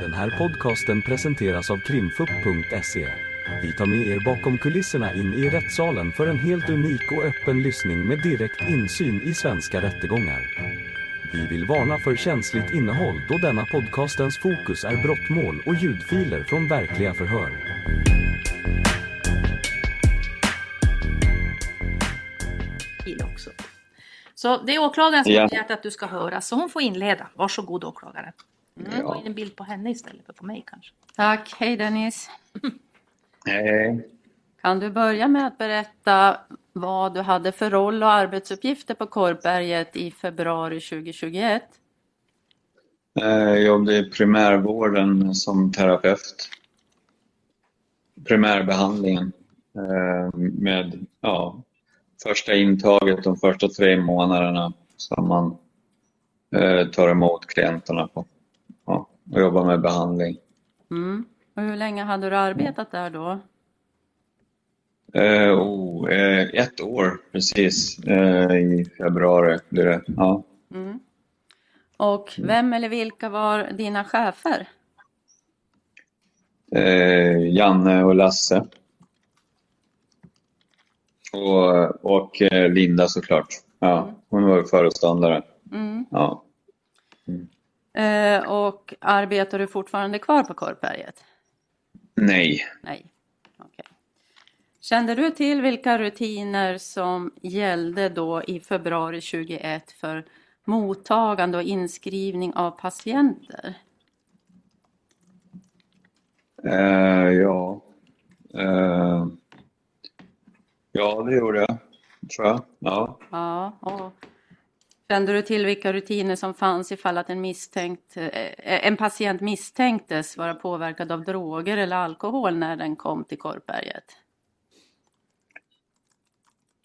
Den här podcasten presenteras av krimfupp.se. Vi tar med er bakom kulisserna in i rättssalen för en helt unik och öppen lyssning med direkt insyn i svenska rättegångar. Vi vill varna för känsligt innehåll då denna podcastens fokus är brottmål och ljudfiler från verkliga förhör. också. Så det är åklagaren som Ja. har begärt att du ska höra, så hon får inleda. Varsågod åklagare. Mm, Ja. Ta in en bild på henne istället för på mig kanske. Tack, hej Dennis. Eh, Kan du börja med att berätta vad du hade för roll och arbetsuppgifter på Korpberget i februari 2021? eh, Jag jobbade i primärvården som terapeut. Primärbehandlingen eh, med ja, första intaget de första tre månaderna som man eh, tar emot klienterna på. Och jobbar med behandling. Mm. Och hur länge hade du arbetat där då? Eh, oh, eh, ett år precis eh, i februari blir det. Ja. Mm. Och vem eller vilka var dina chefer? eh, Janne och Lasse. Och, och eh, Linda såklart. Ja, hon var föreståndare. Mm. Ja. Eh, och arbetar du fortfarande kvar på Korpberget? Nej. Nej. Okej. Kände du till vilka rutiner som gällde då i februari 2021 för mottagande och inskrivning av patienter? Eh, ja. Eh, ja, det gjorde jag. Tror jag. Ja. Ja, och kände du till vilka rutiner som fanns ifall att en, misstänkt, eh, en patient misstänktes vara påverkad av droger eller alkohol när den kom till Korpberget?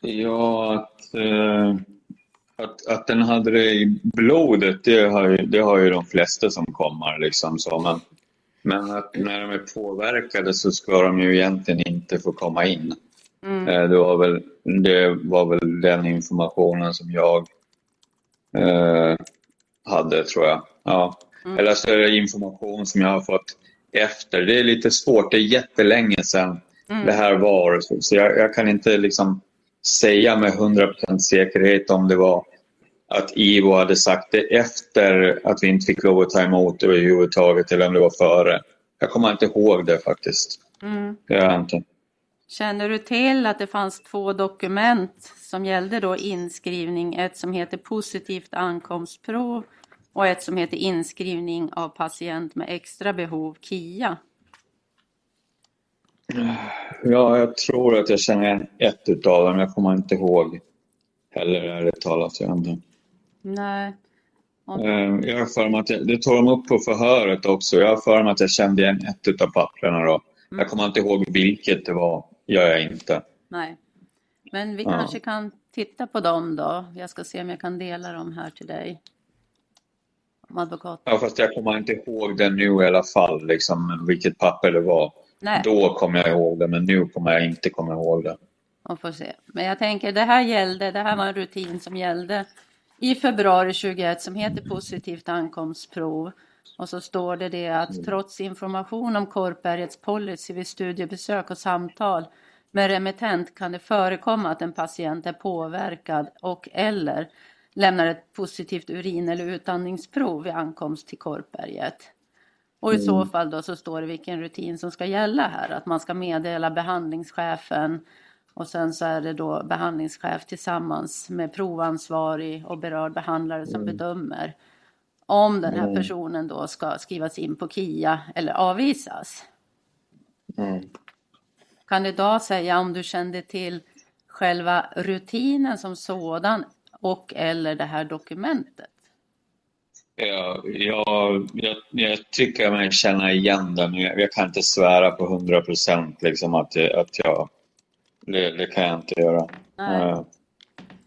Ja, att, eh, att, att den hade det i blodet, det har ju, det har ju de flesta som kommer. Liksom så. Men, men att när de är påverkade så ska de ju egentligen inte få komma in. Mm. Eh, Det var väl, det var väl den informationen som jag eh, hade, tror jag. Ja. Mm. Eller så är det information som jag har fått efter. Det är lite svårt, det är jättelänge sedan Mm. det här var. Så jag, jag kan inte liksom säga med 100% säkerhet om det var att Ivo hade sagt det efter att vi inte fick lov att ta emot överhuvudtaget eller om det var före. Jag kommer inte ihåg det faktiskt. Mm. Det gör jag inte. Känner du till att det fanns två dokument som gällde då inskrivning, ett som heter positivt ankomstprov och ett som heter inskrivning av patient med extra behov, KIA? Ja, jag tror att jag känner ett utav dem. Jag kommer inte ihåg heller ärligt talat. Nej. Och- Eh, jag har för mig att jag, det tog de upp på förhöret också. Jag har för mig att jag kände igen ett utav papperna då. Jag kommer inte ihåg vilket det var. Gör jag inte. Nej. Men vi Ja. kanske kan titta på dem då. Jag ska se om jag kan dela dem här till dig. Om advokat. Ja, fast jag kommer inte ihåg det nu i alla fall, liksom, vilket papper det var. Nej, Då kommer jag ihåg det, men nu kommer jag inte komma ihåg det. man får se. Men jag tänker det här gällde, det här var en rutin som gällde i februari 21 som heter positivt ankomstprov. Och så står det det att trots information om Korpbergets policy vid studiebesök och samtal med remittent kan det förekomma att en patient är påverkad och eller lämnar ett positivt urin eller utandningsprov vid ankomst till Korpberget. Och i så fall då så står det vilken rutin som ska gälla här. Att man ska meddela behandlingschefen och sen så är det då behandlingschef tillsammans med provansvarig och berörd behandlare som bedömer om den här personen då ska skrivas in på KIA eller avvisas. Kan du idag säga om du kände till själva rutinen som sådan och eller det här dokumentet? Ja, jag, jag, jag tycker mig känna igen den. Jag, jag kan inte svära på 100 procent liksom att, jag- att jag... Det, det kan jag inte göra. Nej. Eh,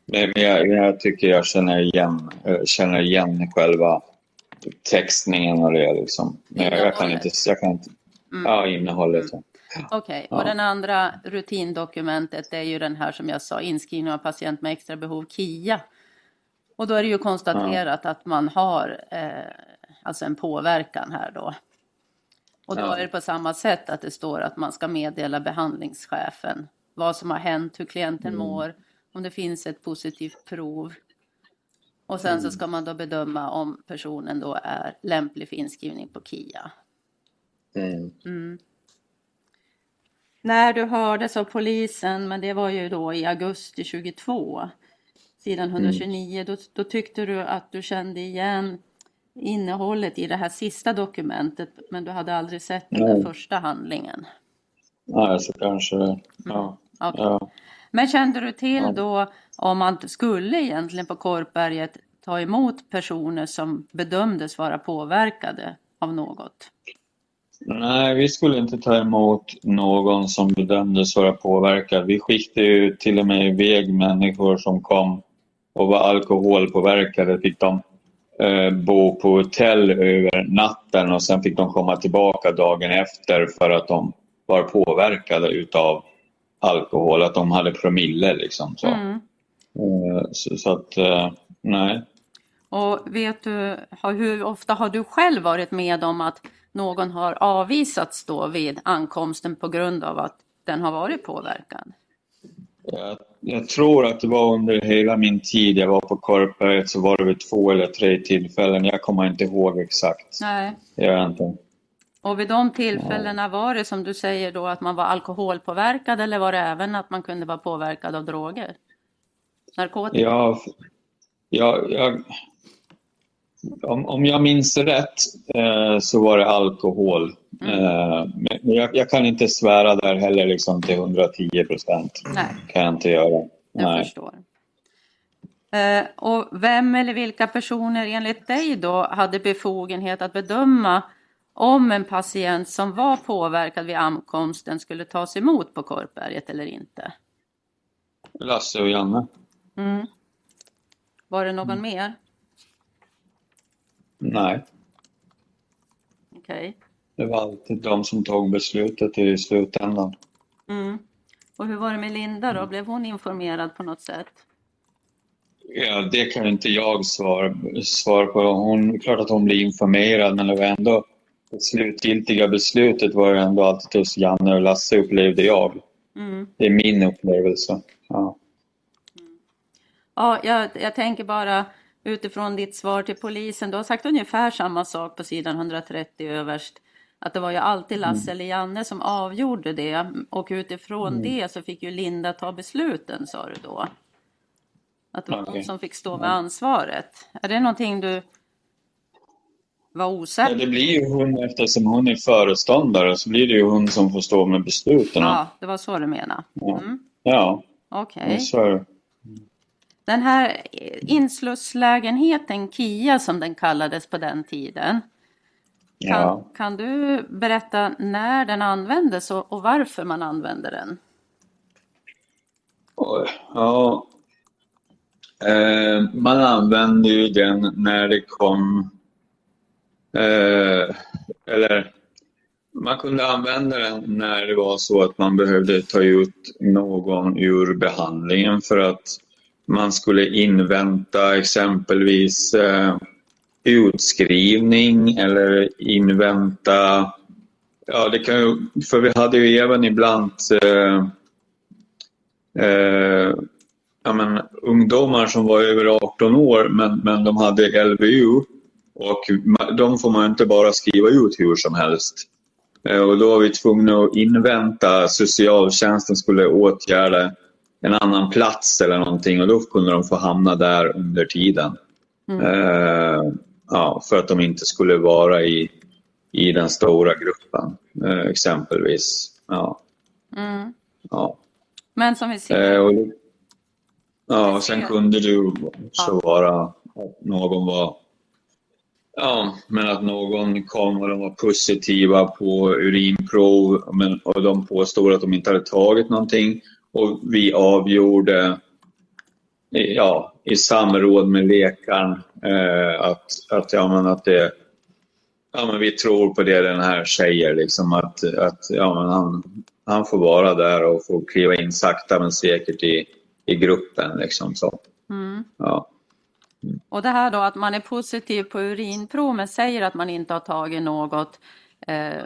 Men men jag, jag tycker jag känner igen, eh, känner igen själva textningen och det. Liksom. Men jag, jag kan inte... Jag kan inte Ja, innehållet. ja. Okej, Ja. och den andra rutindokumentet är ju den här som jag sa, inskrivning av patient med extra behov, KIA. Och då är det ju konstaterat att man har eh, alltså en påverkan här då. Och då Ja. är det på samma sätt att det står att man ska meddela behandlingschefen vad som har hänt, hur klienten mår, om det finns ett positivt prov. Och sen så ska man då bedöma om personen då är lämplig för inskrivning på KIA. Mm. När du hördes av polisen, men det var ju då i augusti 22, sidan 129, då, då tyckte du att du kände igen innehållet i det här sista dokumentet, men du hade aldrig sett den där första handlingen. Nej, så kanske... Ja. Okej. ja. Men kände du till då om man skulle egentligen på Korpberget ta emot personer som bedömdes vara påverkade av något? Nej, vi skulle inte ta emot någon som bedömdes vara påverkad. Vi skickade ju till och med iväg människor som kom och var alkoholpåverkade. Fick de eh, bo på hotell över natten och sen fick de komma tillbaka dagen efter för att de var påverkade utav alkohol, att de hade promille liksom. Så, Mm. Eh, så, så att, eh, nej. Och vet du, hur ofta har du själv varit med om att någon har avvisats då vid ankomsten på grund av att den har varit påverkad? Jag, jag tror att det var under hela min tid jag var på Korpberget så var det vid två eller tre tillfällen. Jag kommer inte ihåg exakt. Nej. Jag inte. Och vid de tillfällena var det som du säger då att man var alkoholpåverkad eller var det även att man kunde vara påverkad av droger? Narkotika? Jag, jag, jag, om, om jag minns rätt eh, så var det alkohol. Eh, men jag, jag kan inte svära där heller liksom till 110 procent. Kan jag inte göra. Jag Nej. förstår. Eh, och vem eller vilka personer enligt dig då hade befogenhet att bedöma om en patient som var påverkad vid ankomsten skulle tas emot på Korpberget eller inte? Lasse och Janne? Mm. Var det någon mer? Nej. Okej. Det var alltid de som tog beslutet i slutändan. Mm. Och hur var det med Linda då? Blev hon informerad på något sätt? Ja, det kan inte jag svara, svara på. Hon, klart att hon blir informerad, men det var ändå det slutgiltiga beslutet var ju ändå alltid hos Janne och Lasse upplevde jag. Mm. Det är min upplevelse. Ja. Ja, jag, jag tänker bara utifrån ditt svar till polisen. Du har sagt ungefär samma sak på sidan 130 överst. Att det var ju alltid Lasse eller Janne som avgjorde det. Och utifrån det så fick ju Linda ta besluten, sa du då. Att det var hon Okej. som fick stå med ansvaret. Är det någonting du var Ja, osäker det blir ju hon, eftersom hon är föreståndare, så blir det ju hon som får stå med besluten. Ja, det var så du menade. Ja. Mm. Ja, Okej. så är det. Den här inslusslägenheten, KIA som den kallades på den tiden. Kan, Ja. kan du berätta när den användes och, och varför man använde den? Ja. Eh, man använde ju den när det kom... Eh, eller man kunde använda den när det var så att man behövde ta ut någon ur behandlingen för att man skulle invänta exempelvis eh, utskrivning eller invänta... Ja, det kan ju, för vi hade ju även ibland eh, eh, ja, men, ungdomar som var över 18 år men, men de hade LVU och de får man inte bara skriva ut hur som helst. Eh, och då var vi tvungna att invänta socialtjänsten skulle åtgärda en annan plats eller någonting och då kunde de få hamna där under tiden. Eh, ja, för att de inte skulle vara i, i den stora gruppen eh, exempelvis. Ja, Mm. ja. Men som vi ser, Eh, och, ja, och sen kunde ju också vara att någon var Ja, men att någon kom och de var positiva på urinprov men, och de påstod att de inte hade tagit någonting och vi avgjorde ja, i samråd med läkaren eh, att, att, ja, men att det Ja, men vi tror på det den här säger, liksom att, att ja, men han, han får vara där och får kliva in sakta men säkert i, i gruppen. Liksom, så. mm. Ja. och det här då att man är positiv på urinprov men säger att man inte har tagit något. Eh,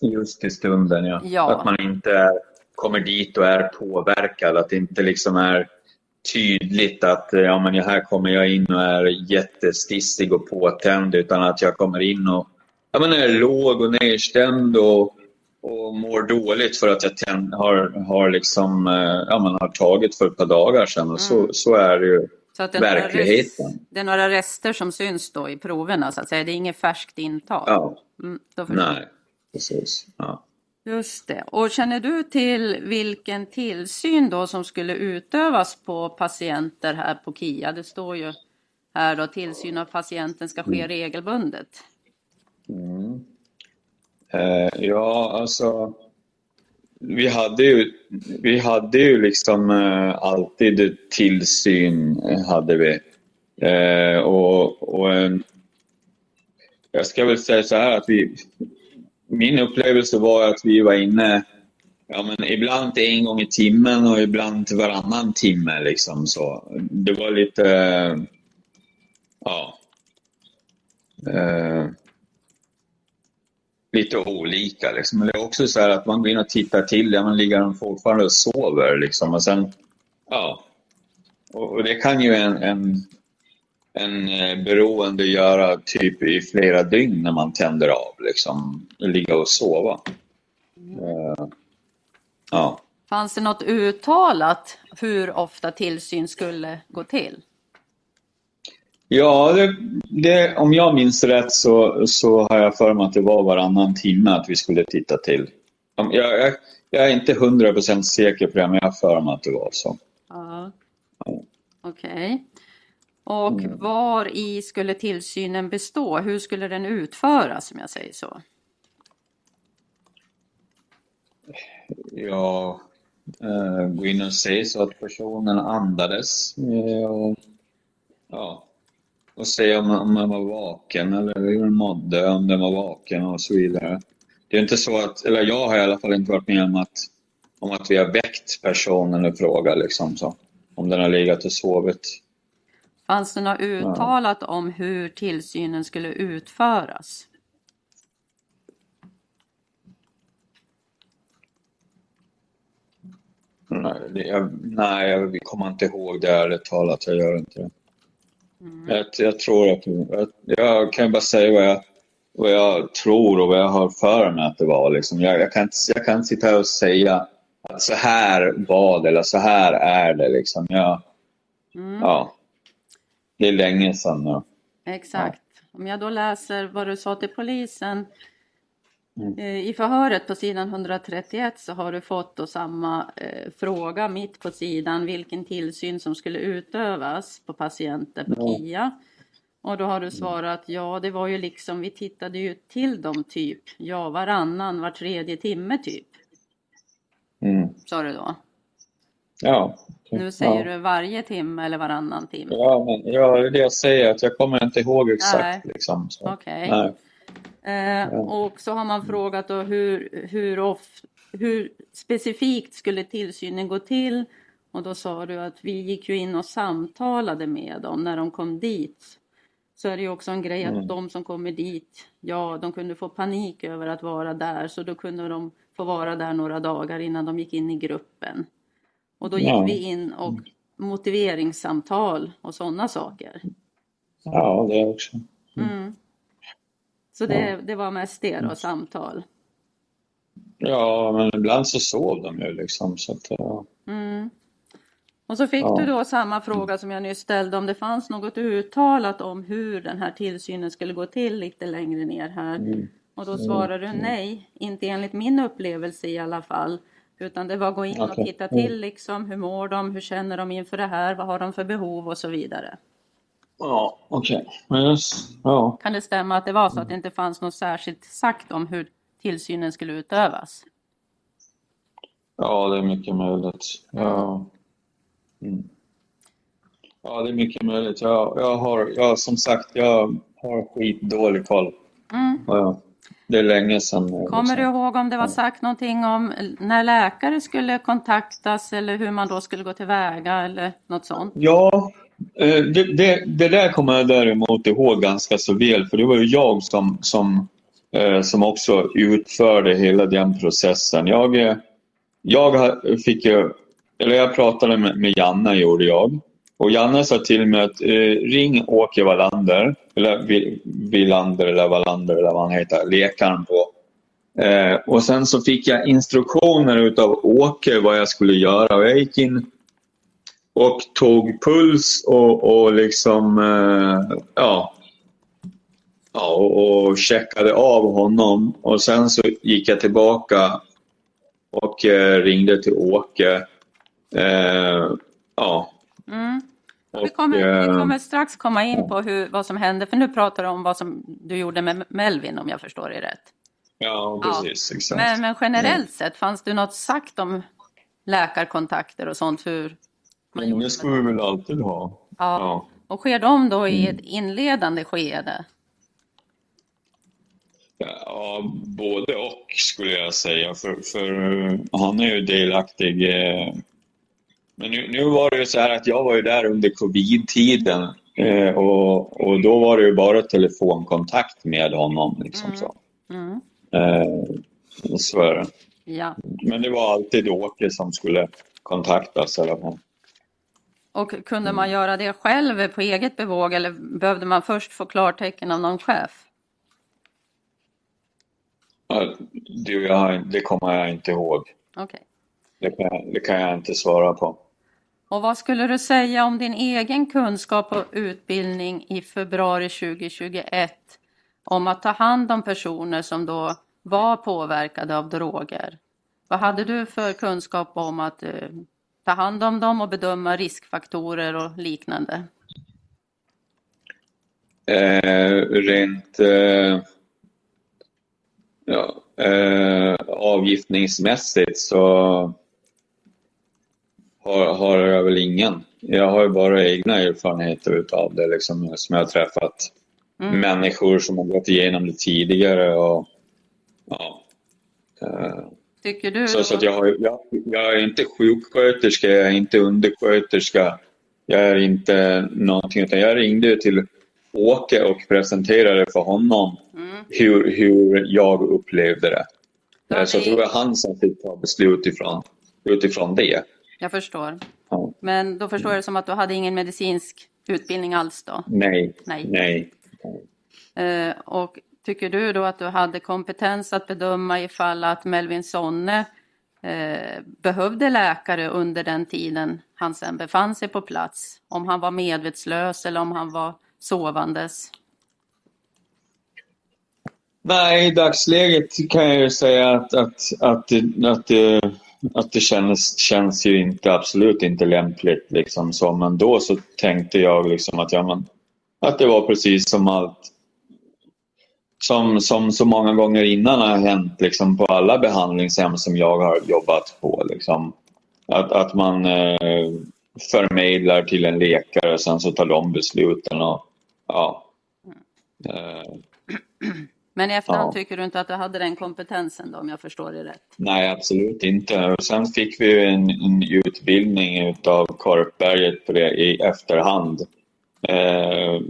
Just i stunden, ja. Ja. Att man inte är, kommer dit och är påverkad. Att det inte liksom är tydligt att eh, ja, men här kommer jag in och är jättestissig och påtänd utan att jag kommer in och ja, men är låg och nedstämd och, och mår dåligt för att jag tänd, har, har, liksom, eh, ja, man har tagit för ett par dagar sedan. Och så, Mm. så är det ju Så att det verkligheten. rest, det är några rester som syns då i proverna så att säga. Det är inget färskt intag. Ja, Mm, nej, precis. Ja. Just det. Och känner du till vilken tillsyn då som skulle utövas på patienter här på KIA? Det står ju här då tillsyn av patienten ska ske regelbundet. Mm. Eh, ja, alltså. Vi hade ju, vi hade ju liksom eh, alltid tillsyn, eh, hade vi. Eh, och, och en, jag ska väl säga så här att vi, min upplevelse var att vi var inne ja, men ibland en gång i timmen och ibland varannan timme. Liksom, så. Det var lite... Ja. Eh, lite olika. Liksom. Men det är också så här att man går in och tittar till, ja, men ligger de fortfarande och sover? Liksom. Och sen, ja. Och, och det kan ju en, en, en eh, beroende göra typ i flera dygn när man tänder av, liksom. Ligga och sova. Eh, ja. Fanns det något uttalat hur ofta tillsyn skulle gå till? Ja, det, det, om jag minns rätt så, så har jag för mig att det var varannan timme att vi skulle titta till. Jag, jag, jag är inte hundra procent säker på det, men jag har för mig att det var så. Ja. Okej. Och var i skulle tillsynen bestå? Hur skulle den utföras om jag säger så? Ja, eh, gå in och se så att personen andades. eh, Och, ja, och se om, om man var vaken eller hur den mådde, om den var vaken och så vidare. Det är inte så att, eller jag har i alla fall inte varit med om att, om att vi har väckt personen i fråga. Liksom, så. Om den har legat och sovit. Fanns det något uttalat om hur tillsynen skulle utföras? Nej, jag, nej, jag kommer inte ihåg det ärligt talat. Jag gör inte det. Jag, jag tror att... Jag, jag kan bara säga vad jag, vad jag tror och vad jag har för mig att det var. Liksom. Jag, jag, kan, jag kan sitta här och säga att så här var det eller så här är det. Liksom. Jag, Mm. ja. Det är länge sedan nu. Exakt. Om jag då läser vad du sa till polisen Mm. eh, i förhöret på sidan 131 så har du fått då samma eh, fråga mitt på sidan vilken tillsyn som skulle utövas på patienter på Ja. KIA. Och då har du svarat ja, det var ju liksom, vi tittade ju till dem typ, ja varannan, var tredje timme typ, Mm. sa du då. Ja. Nu säger ja. du varje timme eller varannan timme. Ja, men, ja, det jag säger. Att jag kommer inte ihåg exakt. Nej. Liksom, så. Okej. Nej. Eh, och så har man frågat då hur, hur, of, hur specifikt skulle tillsynen gå till? Och då sa du att vi gick ju in och samtalade med dem när de kom dit. Så är det ju också en grej att Mm. de som kommer dit, ja de kunde få panik över att vara där så då kunde de få vara där några dagar innan de gick in i gruppen. Och då gick Ja. vi in och motiveringssamtal och sådana saker. Ja, det också. Mm. Så det, det var mest det då, samtal. Ja, men ibland så sov de ju liksom. Så att, ja. Mm. Och så fick Ja. du då samma fråga som jag nyss ställde om det fanns något uttalat om hur den här tillsynen skulle gå till lite längre ner här. Mm. Och då svarar du nej, inte enligt min upplevelse i alla fall. Utan det var gå in och Okej. titta Mm. till liksom, hur mår de, hur känner de inför det här, vad har de för behov och så vidare. Ja, okej. Men just- Ja. Kan det stämma att det var så att det inte fanns något särskilt sagt om hur tillsynen skulle utövas? ja, det är mycket möjligt. Ja. Mm. Ja, det är mycket möjligt. Jag, jag har, jag, som sagt, jag har skitdålig koll. Mm. Ja, det är länge sedan. nu, Kommer du liksom. ihåg om det var sagt någonting om när läkare skulle kontaktas eller hur man då skulle gå tillväga eller något sånt? Ja, eh, det, det, det där kommer jag däremot ihåg ganska så väl, för det var ju jag som, som eh, som också utförde hela den processen. Jag, eh, jag fick ju, eller jag pratade med, med Janne gjorde jag. Och Janne sa till mig att eh, ring Åke Wallander, eller Villander eller Wallander eller vad han heter, lekaren på. Eh, och sen så fick jag instruktioner utav Åke vad jag skulle göra och jag gick in och tog puls och, och liksom eh, ja, ja och, och checkade av honom och sen så gick jag tillbaka och eh, ringde till Åke. Eh, ja. Mm. Vi kommer, vi eh, kommer, strax komma in på hur, vad som hände, för nu pratar du om vad som du gjorde med Melvin om jag förstår det rätt. Ja, precis. Ja. Exakt. Men, men generellt sett, fanns det något sagt om läkarkontakter och sånt? Hur man det ska vi väl alltid ha. Ja. ja. Och sker de då i ett inledande skede? Ja, både och skulle jag säga. För, för han är ju delaktig. Men nu, nu var det ju så här att jag var ju där under covid-tiden eh, och, och då var det ju bara telefonkontakt med honom. Liksom mm. så. Mm. Eh, så är det. Ja. Men det var alltid Åke som skulle kontaktas alla fall. Och kunde man göra det själv på eget bevåg eller behövde man först få klartecken av någon chef? Det, jag, det kommer jag inte ihåg. Okay. Det, kan, det kan jag inte svara på. Och vad skulle du säga om din egen kunskap och utbildning i februari 2021 om att ta hand om personer som då var påverkade av droger? Vad hade du för kunskap om att eh, ta hand om dem och bedöma riskfaktorer och liknande? Eh, rent eh, ja, eh, avgiftningsmässigt så har, har jag väl ingen. Jag har ju bara egna erfarenheter utav det liksom, som jag har träffat mm. människor som har gått igenom det tidigare. Och, ja, eh, Tycker du? Så, så att jag, har, jag, jag, är inte sjuksköterska, jag är inte undersköterska, jag är inte någonting utan jag ringde till Åke och presenterade för honom mm. hur, hur jag upplevde det. Ja, så det var han som fick ta beslut ifrån, utifrån det. Jag förstår. Ja. Men då förstår jag det som att du hade ingen medicinsk utbildning alls då? Nej. Nej. Nej. Uh, och tycker du då att du hade kompetens att bedöma ifall att Melvin Sonne uh, behövde läkare under den tiden han sen befann sig på plats? Om han var medvetslös eller om han var sovandes? Nej, i dagsläget kan jag ju säga att, att, att, att, att att det känns, känns ju inte, absolut inte lämpligt. Liksom så. Men då så tänkte jag liksom att, ja, men, att det var precis som allt som, som så många gånger innan har hänt liksom, på alla behandlingshem som jag har jobbat på. Liksom. Att, att man eh, förmedlar till en läkare och sen så tar de besluten. Och, ja. Eh, men i efterhand ja. tycker du inte att du hade den kompetensen då, om jag förstår det rätt? Nej, absolut inte. sen fick vi en, en utbildning av Korpberget på det i efterhand. Eh,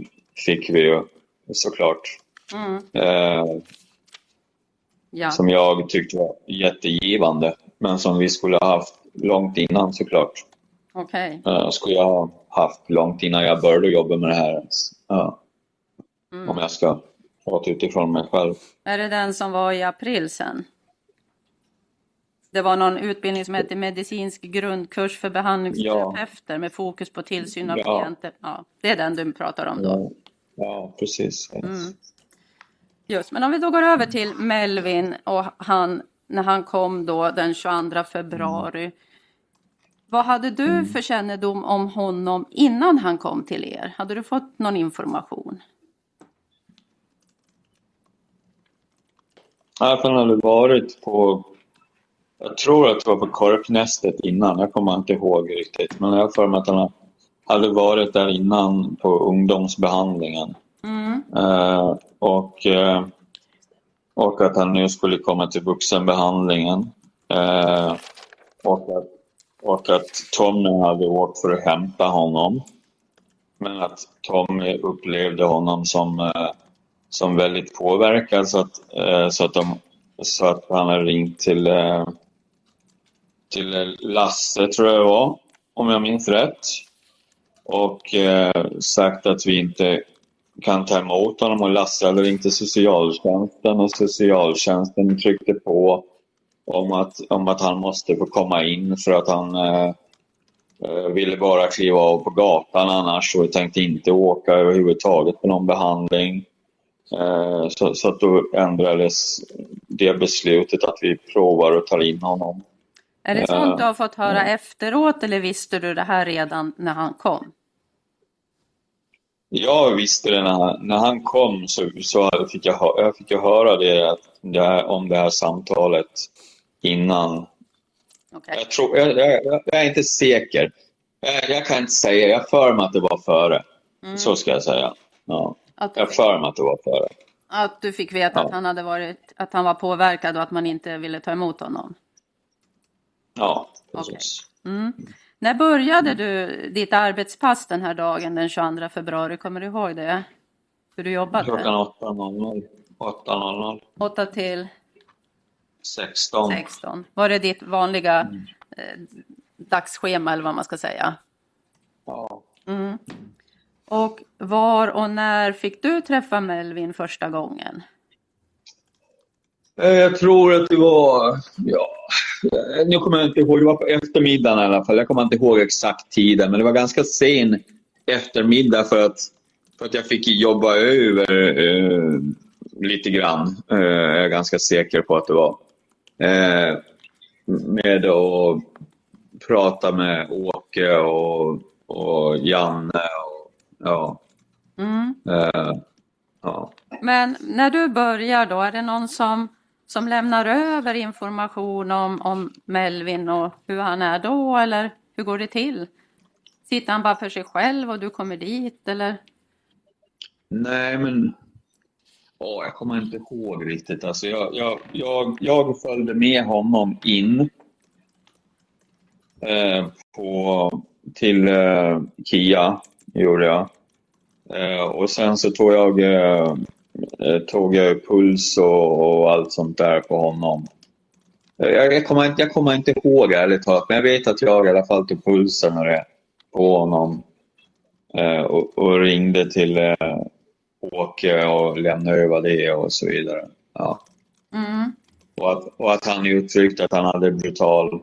fick vi ju såklart. Mm. Eh, ja. Som jag tyckte var jättegivande, men som vi skulle ha haft långt innan såklart. Okej. Okay. Eh, skulle jag ha haft långt innan jag började jobba med det här. Ja. Mm. Om jag ska fått utifrån mig själv. Är det den som var i april sen? Det var någon utbildning som hette medicinsk grundkurs för behandlingsterapeuter ja. med fokus på tillsyn av ja. klienter. Ja, det är den du pratar om då? Ja, precis. Mm. Just, men om vi då går över till Melvin och han, när han kom då den 22 februari. Mm. Vad hade du mm. för kännedom om honom innan han kom till er? Hade du fått någon information? Han hade varit på, jag tror att det var på Korpnästet innan, jag kommer inte ihåg riktigt. Men jag har för mig att han hade varit där innan på ungdomsbehandlingen. Mm. Uh, och, uh, och att han nu skulle komma till vuxenbehandlingen. Uh, och, att, och att Tommy hade åkt för att hämta honom. Men att Tommy upplevde honom som som väldigt påverkad så att, eh, så att, de, så att han har ringt till, eh, till Lasse, tror jag det var, om jag minns rätt. Och eh, sagt att vi inte kan ta emot honom och Lasse hade ringt till socialtjänsten och socialtjänsten tryckte på om att, om att han måste få komma in för att han eh, eh, ville bara kliva av på gatan annars och tänkte inte åka överhuvudtaget på någon behandling. Eh, så, så att då ändrades det beslutet att vi provar och tar in honom. Är det sånt du har fått höra efteråt eller visste du det här redan när han kom? Jag visste det när, när han kom så, så fick jag, jag fick jag höra det, det här, om det här samtalet innan. Okay. Jag, tror, jag, jag, jag, är inte säker. Jag, jag, kan inte säga. Jag för mig att det var före. Mm. Så ska jag säga. Ja. Att jag för mig att det var före. Att du fick veta ja. att han hade varit, att han var påverkad och att man inte ville ta emot honom? Ja, precis. Okay. Mm. När började du ditt arbetspass den här dagen den 22 februari? Kommer du ihåg det? Hur du jobbade? Klockan 8.00. 8.00. 8 till? 16. 16. Var det ditt vanliga mm. eh, dagsschema eller vad man ska säga? Ja. Mm. Och var och när fick du träffa Melvin första gången? Eh, jag tror att det var, ja, eh, nu kommer jag inte ihåg, det var på eftermiddagen i alla fall. Jag kommer inte ihåg exakt tiden, men det var ganska sen eftermiddag för att, för att jag fick jobba över eh, lite grann. Eh, jag är ganska säker på att det var. Eh, med att prata med Åke och, och Janne. Ja. Mm. Eh, ja. Men när du börjar då, är det någon som som lämnar över information om, om Melvin och hur han är då eller hur går det till? Sitter han bara för sig själv och du kommer dit eller? Nej men åh, jag kommer inte ihåg riktigt. Alltså jag, jag, jag, jag följde med honom in eh, på, till eh, Kia, gjorde jag. Eh, och sen så tog jag eh, tog jag puls och, och, allt sånt där på honom. Eh, jag, kommer, jag kommer inte ihåg ärligt talat, men jag vet att jag i alla fall tog pulsen på honom och, och, ringde till eh, Åke och lämnade över det och så vidare. Ja. Mm. Och, att, och att han uttryckte att han hade brutal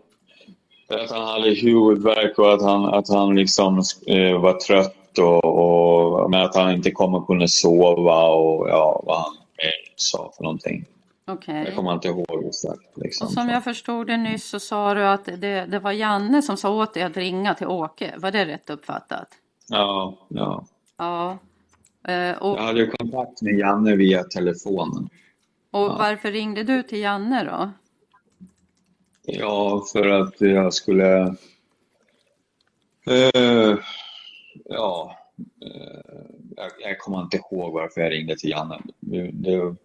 att han hade huvudvärk och att han, att han liksom eh, var trött och, och men att han inte kommer kunna sova och ja, vad han sa för någonting. Okay. Jag kommer inte ihåg exakt. Liksom. Och som jag förstod det nyss så sa du att det, det var Janne som sa åt dig att ringa till Åke. Var det rätt uppfattat? Ja, ja. Ja. Eh, och... Jag hade kontakt med Janne via telefonen. Och ja. varför ringde du till Janne då? Ja, för att jag skulle... Eh, ja, eh, jag, jag, kommer inte ihåg varför jag ringde till Janne. Det, det,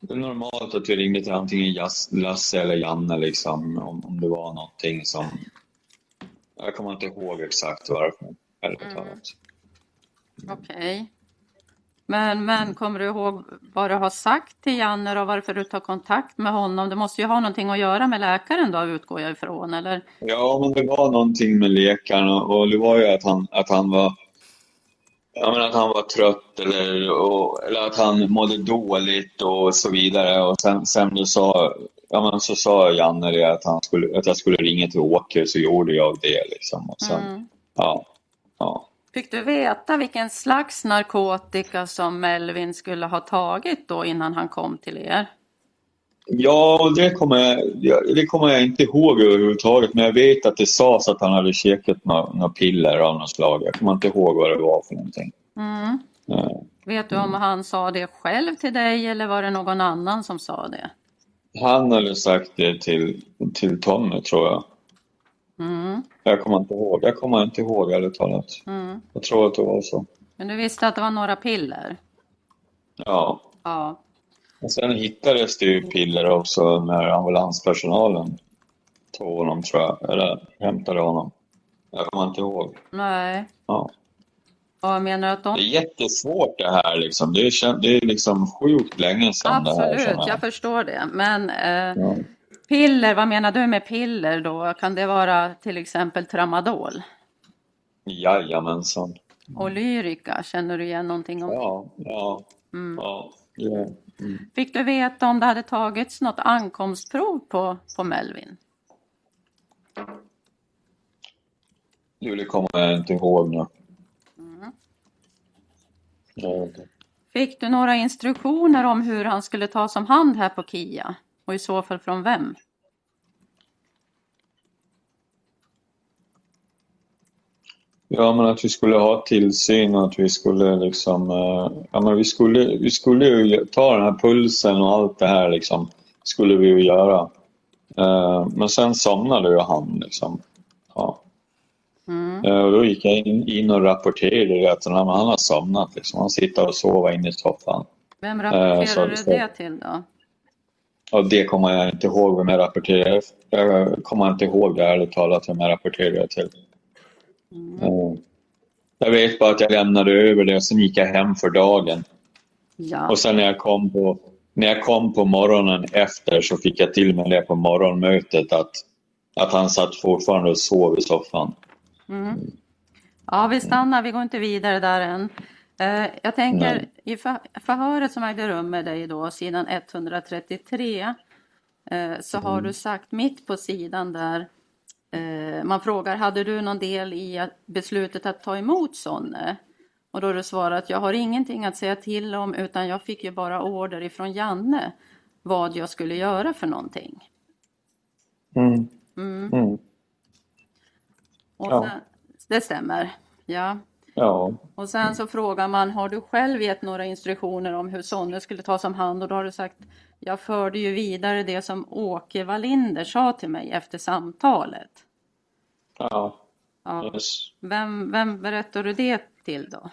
det är normalt att vi ringde till antingen Lasse eller Janne liksom, om, om det var någonting som... Jag kommer inte ihåg exakt varför, mm. Okej. Okay. Men, men kommer du ihåg vad du har sagt till Janne och varför du tar kontakt med honom? Det måste ju ha någonting att göra med läkaren då, utgår jag ifrån, eller? Ja, men det var någonting med läkaren och det var ju att han, att han var Ja, men att han var trött eller, och, eller att han mådde dåligt och så vidare. Och sen, sen du sa, ja, men så sa Janne det att, han skulle, att jag skulle ringa till Åke så gjorde jag det. Liksom. Och sen, mm. ja, ja. Fick du veta vilken slags narkotika som Melvin skulle ha tagit då innan han kom till er? Ja, det kommer, jag, det kommer jag inte ihåg överhuvudtaget. Men jag vet att det sades att han hade käkat några, några piller av något slag. Jag kommer inte ihåg vad det var för någonting. Mm. Ja. Vet du om han sa det själv till dig eller var det någon annan som sa det? Han hade sagt det till, till Tommy tror jag. Mm. Jag kommer inte ihåg. Jag kommer inte ihåg ärligt talat. Mm. Jag tror att det var så. Men du visste att det var några piller? Ja. Ja. Och sen hittades det ju piller också när ambulanspersonalen tog honom tror jag, eller hämtade honom. Jag kommer inte ihåg. Nej. Ja. Jag menar att de... Det är jättesvårt det här liksom. Det är, det är liksom sjukt länge sedan det här. Absolut, jag förstår det. Men eh, Ja. Piller, vad menar du med piller då? Kan det vara till exempel tramadol? Jajamensan. Och Lyrica, känner du igen någonting om? Ja, ja, Mm. ja. ja. Fick du veta om det hade tagits något ankomstprov på, på Melvin? Det kommer jag inte ihåg nu. Mm. Ja. Fick du några instruktioner om hur han skulle tas om hand här på KIA? Och i så fall från vem? Ja, men att vi skulle ha tillsyn och att vi skulle liksom... eh, Ja, men vi skulle, vi skulle ju ta den här pulsen och allt det här liksom. Skulle vi ju göra. Eh, Men sen somnade ju han liksom. Ja. Mm. Eh, Och då gick jag in, in och rapporterade att han, har somnat. Liksom. Han sitter och sover inne i soffan. Vem rapporterade du det till då? Och det kommer jag inte ihåg vem jag rapporterade. Jag kommer inte ihåg det ärligt talat vem jag rapporterade till. Mm. Eh, Jag vet bara att jag lämnade över det och sen gick jag hem för dagen. Ja, Och sen när jag kom på, när jag kom på morgonen efter så fick jag till mig det på morgonmötet att, att han satt fortfarande och sov i soffan. mm. ja vi stannar, vi går inte vidare där än. Eh, jag tänker Nej. i för, förhöret som ägde rum med dig då, sidan 133, eh, så har Mm. du sagt mitt på sidan där, eh, man frågar, hade du någon del i beslutet att ta emot Sonne? Och då har du svarat, jag har ingenting att säga till om utan jag fick ju bara order ifrån Janne vad jag skulle göra för någonting. Mm. Mm. Mm. Och Ja. sen, det stämmer, ja. Ja. Och sen så frågar man, har du själv gett några instruktioner om hur Sonne skulle tas om hand? Och då har du sagt, jag förde ju vidare det som Åke Wallinder sa till mig efter samtalet. ja. Ja. Yes. Vem, vem berättar du det till då?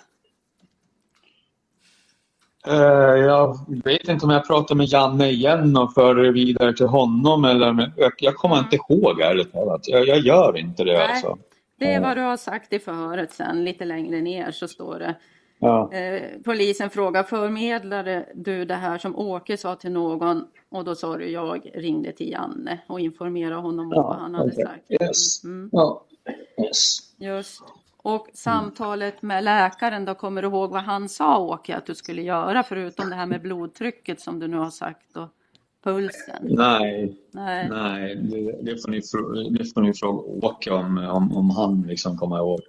Eh, jag vet inte om jag pratar med Janne igen och för det vidare till honom eller jag, kommer inte ihåg ärligt talat. Jag, jag gör inte det Nej. alltså. Det är vad du har sagt i förhöret sen, lite längre ner så står det. Ja. Eh, polisen frågar, förmedlade du det här som Åke sa till någon? Och då sa du, jag ringde till Janne och informerade honom om Ja, vad han hade okej. sagt. Yes. Mm. Ja. Yes. Just. Och samtalet med läkaren då, kommer du ihåg vad han sa Åke att du skulle göra förutom det här med blodtrycket som du nu har sagt och pulsen? Nej, Nej. nej det, det, får ni, det får ni fråga Åke om, om, om han liksom kommer ihåg.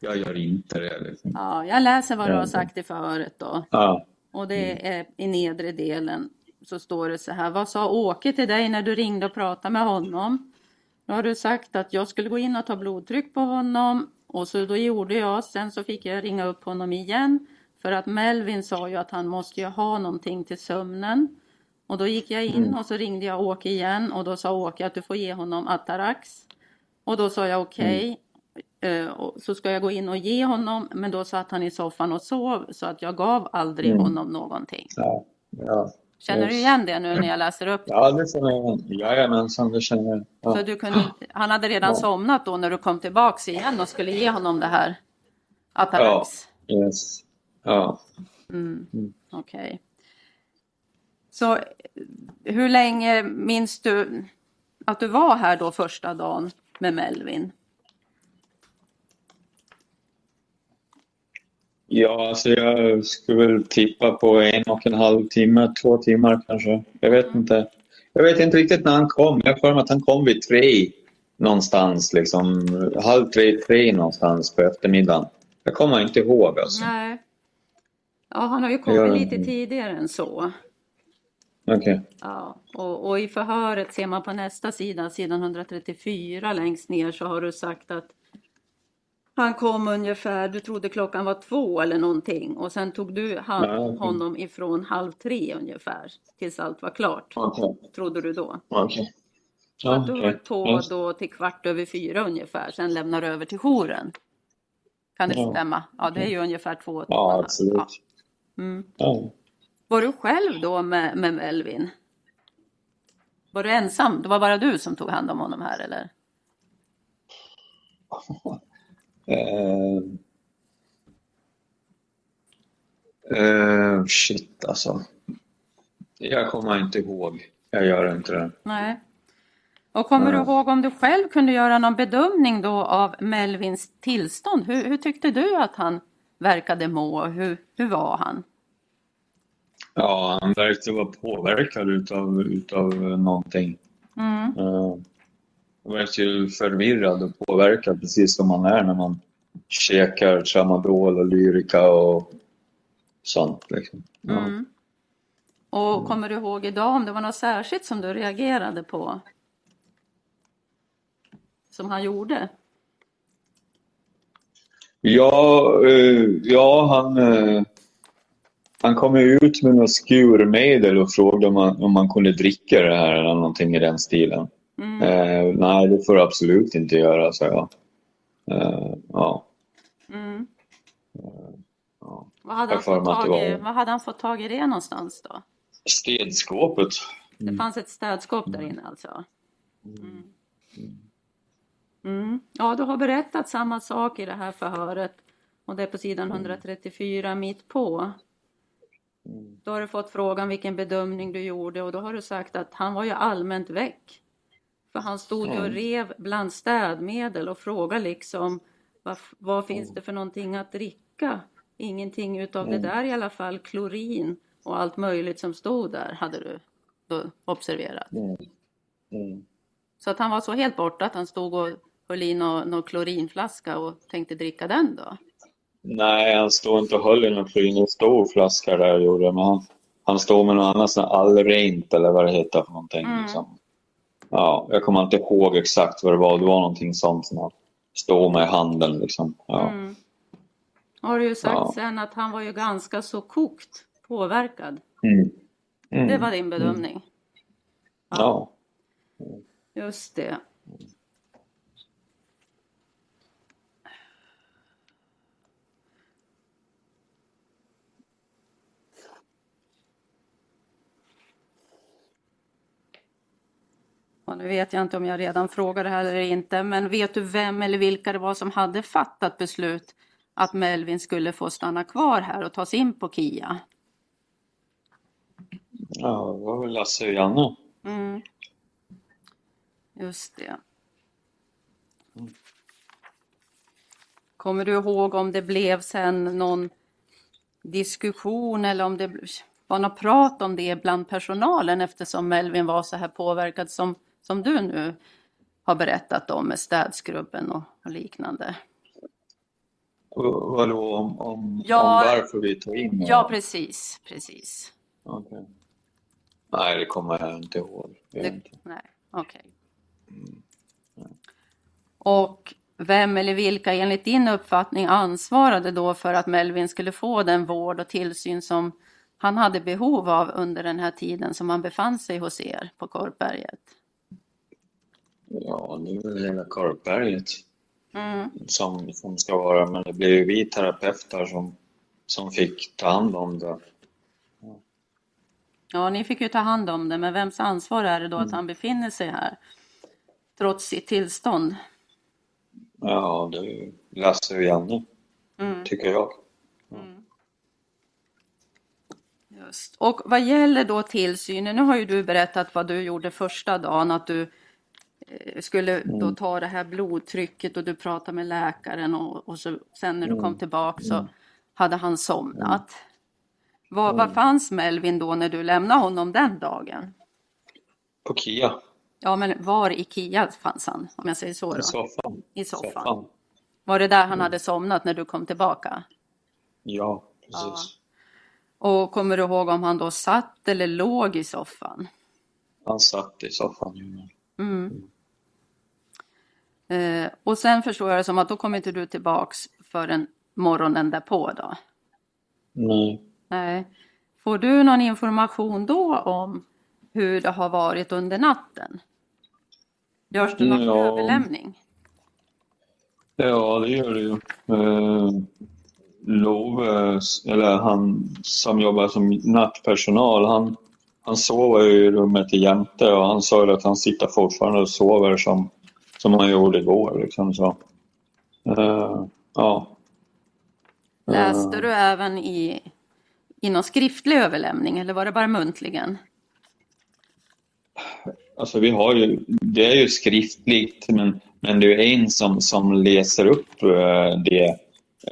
Jag gör inte det. Liksom. Ja, jag läser vad du har sagt i förhöret då. Ja. Och det är i nedre delen så står det så här. Vad sa Åke till dig när du ringde och pratade med honom? Då har du sagt att jag skulle gå in och ta blodtryck på honom och så då gjorde jag. Sen så fick jag ringa upp honom igen för att Melvin sa ju att han måste ju ha någonting till sömnen. Och då gick jag in och så ringde jag Åke igen och då sa Åke att du får ge honom Atarax. Och då sa jag okej. Eh, och Så ska jag gå in och ge honom men då satt han i soffan och sov så att jag gav aldrig Mm. honom någonting. Ja. Ja. Känner Yes. du igen det nu när jag läser upp det? ja, det får jag. Jajamensan, det känner jag. Så Ja. du kunde, han hade redan Ja. somnat då när du kom tillbaks igen och skulle ge honom det här Atarax? Yes. Ja. Mm. Mm. Okej. Så eh, hur länge minns du att du var här då första dagen med Melvin? Ja, alltså jag skulle väl tippa på en och en halv timme, två timmar kanske. Jag vet inte. Jag vet inte riktigt när han kom. Jag har att han kom vid tre någonstans, liksom halv tre, tre någonstans på eftermiddagen. Jag kommer inte ihåg alltså. Nej. Ja, han har ju kommit Ja. lite tidigare än så. Okej. Ja, och, och i förhöret ser man på nästa sida, sidan 134 längst ner så har du sagt att han kom ungefär, du trodde klockan var två eller någonting och sen tog du hand, Ja, okej. honom ifrån halv tre ungefär tills allt var klart. Okej. Trodde du då? Okej. Så att Ja, du höll på då till kvart över fyra ungefär, sen lämnar du över till jouren. Kan det Ja. stämma? Ja, det är ju ungefär två Ja, timmar. absolut. Ja. Mm. Var du själv då med, med Melvin? Var du ensam? Det var bara du som tog hand om honom här eller? Eh, Eh, shit alltså. Jag kommer inte ihåg. Jag gör inte det. Nej. Och kommer du Nej. ihåg om du själv kunde göra någon bedömning då av Melvins tillstånd? Hur, hur tyckte du att han verkade må? Hur, hur var han? Ja, han verkade vara påverkad utav, utav någonting. Mm. Eh, Han verkar förvirrad och påverkad precis som man är när man käkar tramadol och lyrika och sånt. Liksom. Ja. Mm. Och kommer du ihåg idag om det var något särskilt som du reagerade på? Som han gjorde? Ja, eh, ja han, eh, han kom ut med något skurmedel och frågade om man, om man kunde dricka det här eller någonting i den stilen. Mm. Eh, nej, det får du absolut inte göra, sa jag. Eh, ja, Mm. ja. Vad, hade Jag han fått tag i, var- vad hade han fått tag i det någonstans då? Städskåpet. Det fanns ett städskåp där inne alltså? Mm. Mm. Ja, du har berättat samma sak i det här förhöret och det är på sidan 134 mitt på. Då har du fått frågan vilken bedömning du gjorde och då har du sagt att han var ju allmänt väck. För han stod ju och Mm. rev bland städmedel och frågade liksom vad, vad finns det för någonting att dricka? Ingenting utav det där i alla fall, klorin och allt möjligt som stod där hade du då observerat. Mm. Mm. Så att han var så helt borta att han stod och höll i någon, någon klorinflaska och tänkte dricka den då. Nej, han stod inte och höll i någon stor flaska där jag gjorde. Men han, han stod med något annat, sån här allrent eller vad det heter för någonting. Mm. Liksom. Ja, jag kommer inte ihåg exakt vad det var. Det var någonting sånt som han stod med i handen. Liksom. Ja. Mm. Har du ju sagt Ja. sen att han var ju ganska så kokt påverkad. Mm. Mm. Det var din bedömning. Ja. Just det. Och nu vet jag inte om jag redan frågade det här eller inte, men vet du vem eller vilka det var som hade fattat beslut att Melvin skulle få stanna kvar här och tas in på KIA? ja, det var väl Lasse och Janne. Mm. Just det. Kommer du ihåg om det blev sen någon diskussion eller om det var något prat om det bland personalen eftersom Melvin var så här påverkad som, som du nu har berättat om med städskrubben och, och liknande? Och Vadå, om, om, Ja. om varför vi tog in Ja, honom? precis, precis. Okej. Nej, det kommer jag inte ihåg. Det nej, okej. Och vem eller vilka enligt din uppfattning ansvarade då för att Melvin skulle få den vård och tillsyn som han hade behov av under den här tiden som han befann sig hos er på Korpberget? Ja, det är väl hela Korpberget Mm. som, som ska vara, men det blir ju vi terapeuter som, som fick ta hand om det. Ja, ni fick ju ta hand om det, men vems ansvar är det då att han befinner sig här? Trots sitt tillstånd. Ja, det är Lasse och Janne, Mm. tycker jag. Just. Och vad gäller då tillsynen, nu har ju du berättat vad du gjorde första dagen, att du skulle då ta det här blodtrycket och du pratade med läkaren och, och så, sen när du kom tillbaka så hade han somnat. Var, var fanns Melvin då när du lämnade honom den dagen? På Kia, Ja, men var i Kia fanns han, om jag säger så i då? soffan. I soffan. soffan. Var det där han hade somnat när du kom tillbaka? Ja, precis. Och kommer du ihåg om han då satt eller låg i soffan? Han satt i soffan. ja. Mm. Eh, och sen förstår jag det som att då kommer inte du tillbaks förrän morgonen därpå då? Nej. Nej. Får du någon information då om hur det har varit under natten? Görs det någon Ja. överlämning? Ja, det gör det ju. Eh, Love, eller han som jobbar som nattpersonal, han, han sover ju i rummet jämte och han sa ju att han sitter fortfarande och sover som, som han gjorde igår. Liksom, så. Eh, ja. Läste du även i i någon skriftlig överlämning eller var det bara muntligen? Alltså vi har ju, det är ju skriftligt men, men det är en som, som läser upp eh, det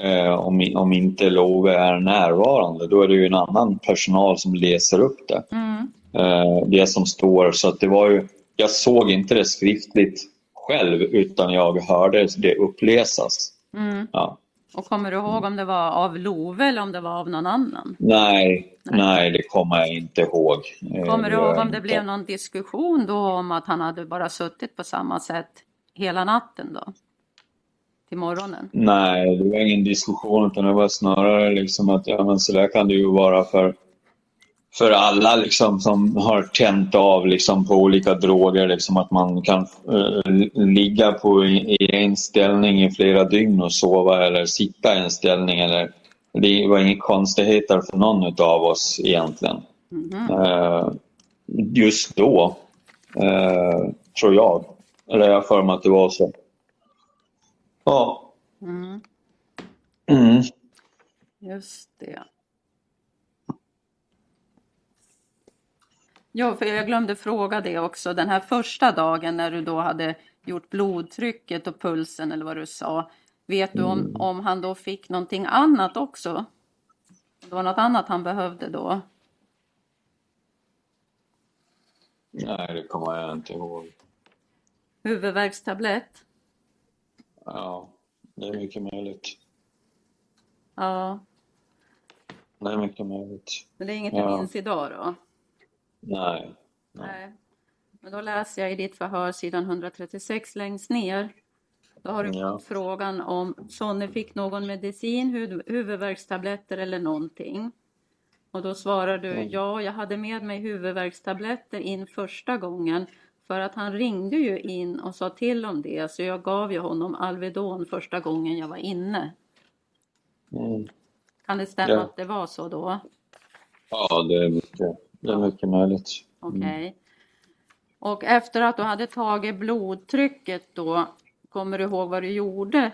eh, om, om inte Love är närvarande. Då är det ju en annan personal som läser upp det. Mm. Eh, det som står. Så att det var ju, jag såg inte det skriftligt själv utan jag hörde det uppläsas. Mm. Ja. Och kommer du ihåg om det var av Love eller om det var av någon annan? Nej, nej, det kommer jag inte ihåg. Eh, Kommer du gör ihåg om det blev någon diskussion då om att han hade bara suttit på samma sätt hela natten då? Till morgonen? Nej, det var ingen diskussion utan det var snarare liksom att ja, men så där kan det ju vara för, för alla liksom, som har tänt av liksom, på olika droger. Liksom, att man kan eh, ligga på, i, en ställning i flera dygn och sova eller sitta i en ställning. Eller, det var inga konstigheter för någon av oss egentligen. Mhm. Eh, just då, eh, tror jag. Eller jag för mig att det var så. Ja. Mm. Mm. Just det. Ja, för jag glömde fråga det också. Den här första dagen när du då hade gjort blodtrycket och pulsen eller vad du sa. Vet du om, om han då fick någonting annat också? Det var något annat han behövde då? Nej, det kommer jag inte ihåg. Huvudvärkstablett? Ja, det är mycket möjligt. Ja, Det är mycket möjligt. men det är inget Ja. du minns idag då? Nej. Nej. Men då läser jag i ditt förhör sidan 136 längst ner. Då har du Ja. fått frågan om Sonny fick någon medicin, hud- huvudvärkstabletter eller någonting. Och då svarar du Mm. ja, jag hade med mig huvudvärkstabletter in första gången för att han ringde ju in och sa till om det så jag gav ju honom Alvedon första gången jag var inne. Mm. Kan det stämma Ja. att det var så då? Ja, det är mycket, det är mycket möjligt. Okej. Och efter att du hade tagit blodtrycket då, kommer du ihåg vad du gjorde?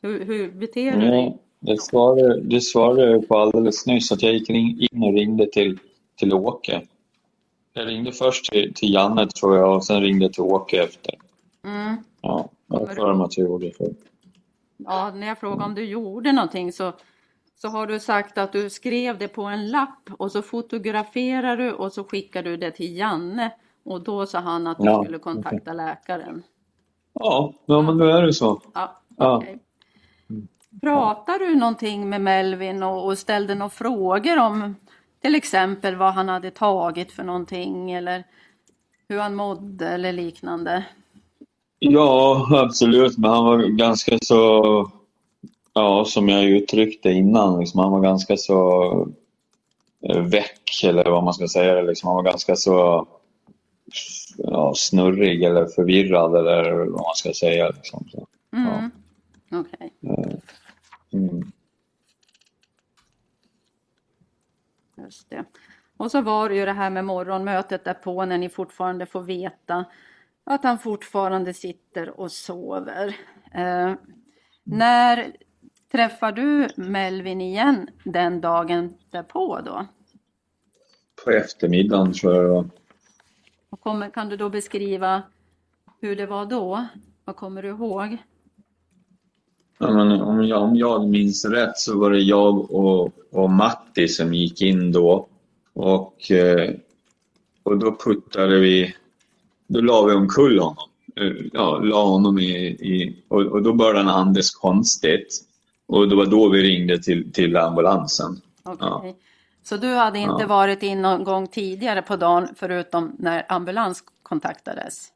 Hur, hur beter du dig? det svarade, det svarade jag på alldeles nyss, att jag gick in och ringde till, till Åke. Jag ringde först till, till Janne tror jag och sen ringde till Åke efter. Mm. Ja, jag har för mig att jag gjorde det. Ja, när jag frågade om du gjorde någonting så, så har du sagt att du skrev det på en lapp och så fotograferar du och så skickar du det till Janne och då sa han att du Ja, skulle kontakta läkaren. Ja, ja, men nu är det så. Ja, okej. Pratar du någonting med Melvin och, och ställde några frågor om till exempel vad han hade tagit för någonting eller hur han mådde eller liknande? Ja, absolut. Men han var ganska så, ja, som jag uttryckte innan, liksom, han var ganska så eh, väck eller vad man ska säga. Liksom, han var ganska så ja, snurrig eller förvirrad eller vad man ska säga. Liksom. Så, Mm. Okej. mm. Just det. Och så var det ju det här med morgonmötet därpå när ni fortfarande får veta att han fortfarande sitter och sover. Eh, när träffar du Melvin igen den dagen därpå då? På eftermiddagen tror jag. Och kommer, kan du då beskriva hur det var då? Vad kommer du ihåg? Ja, om, jag, om jag minns rätt så var det jag och, och Matti som gick in då. Och, eh, och då puttade vi, då la vi omkull honom. Eh, Ja, la honom i, i och, och då började han andas konstigt. Och det var då vi ringde till, till ambulansen. Okej. Ja. Så du hade inte Ja. varit in någon gång tidigare på dagen förutom när ambulans kontaktades?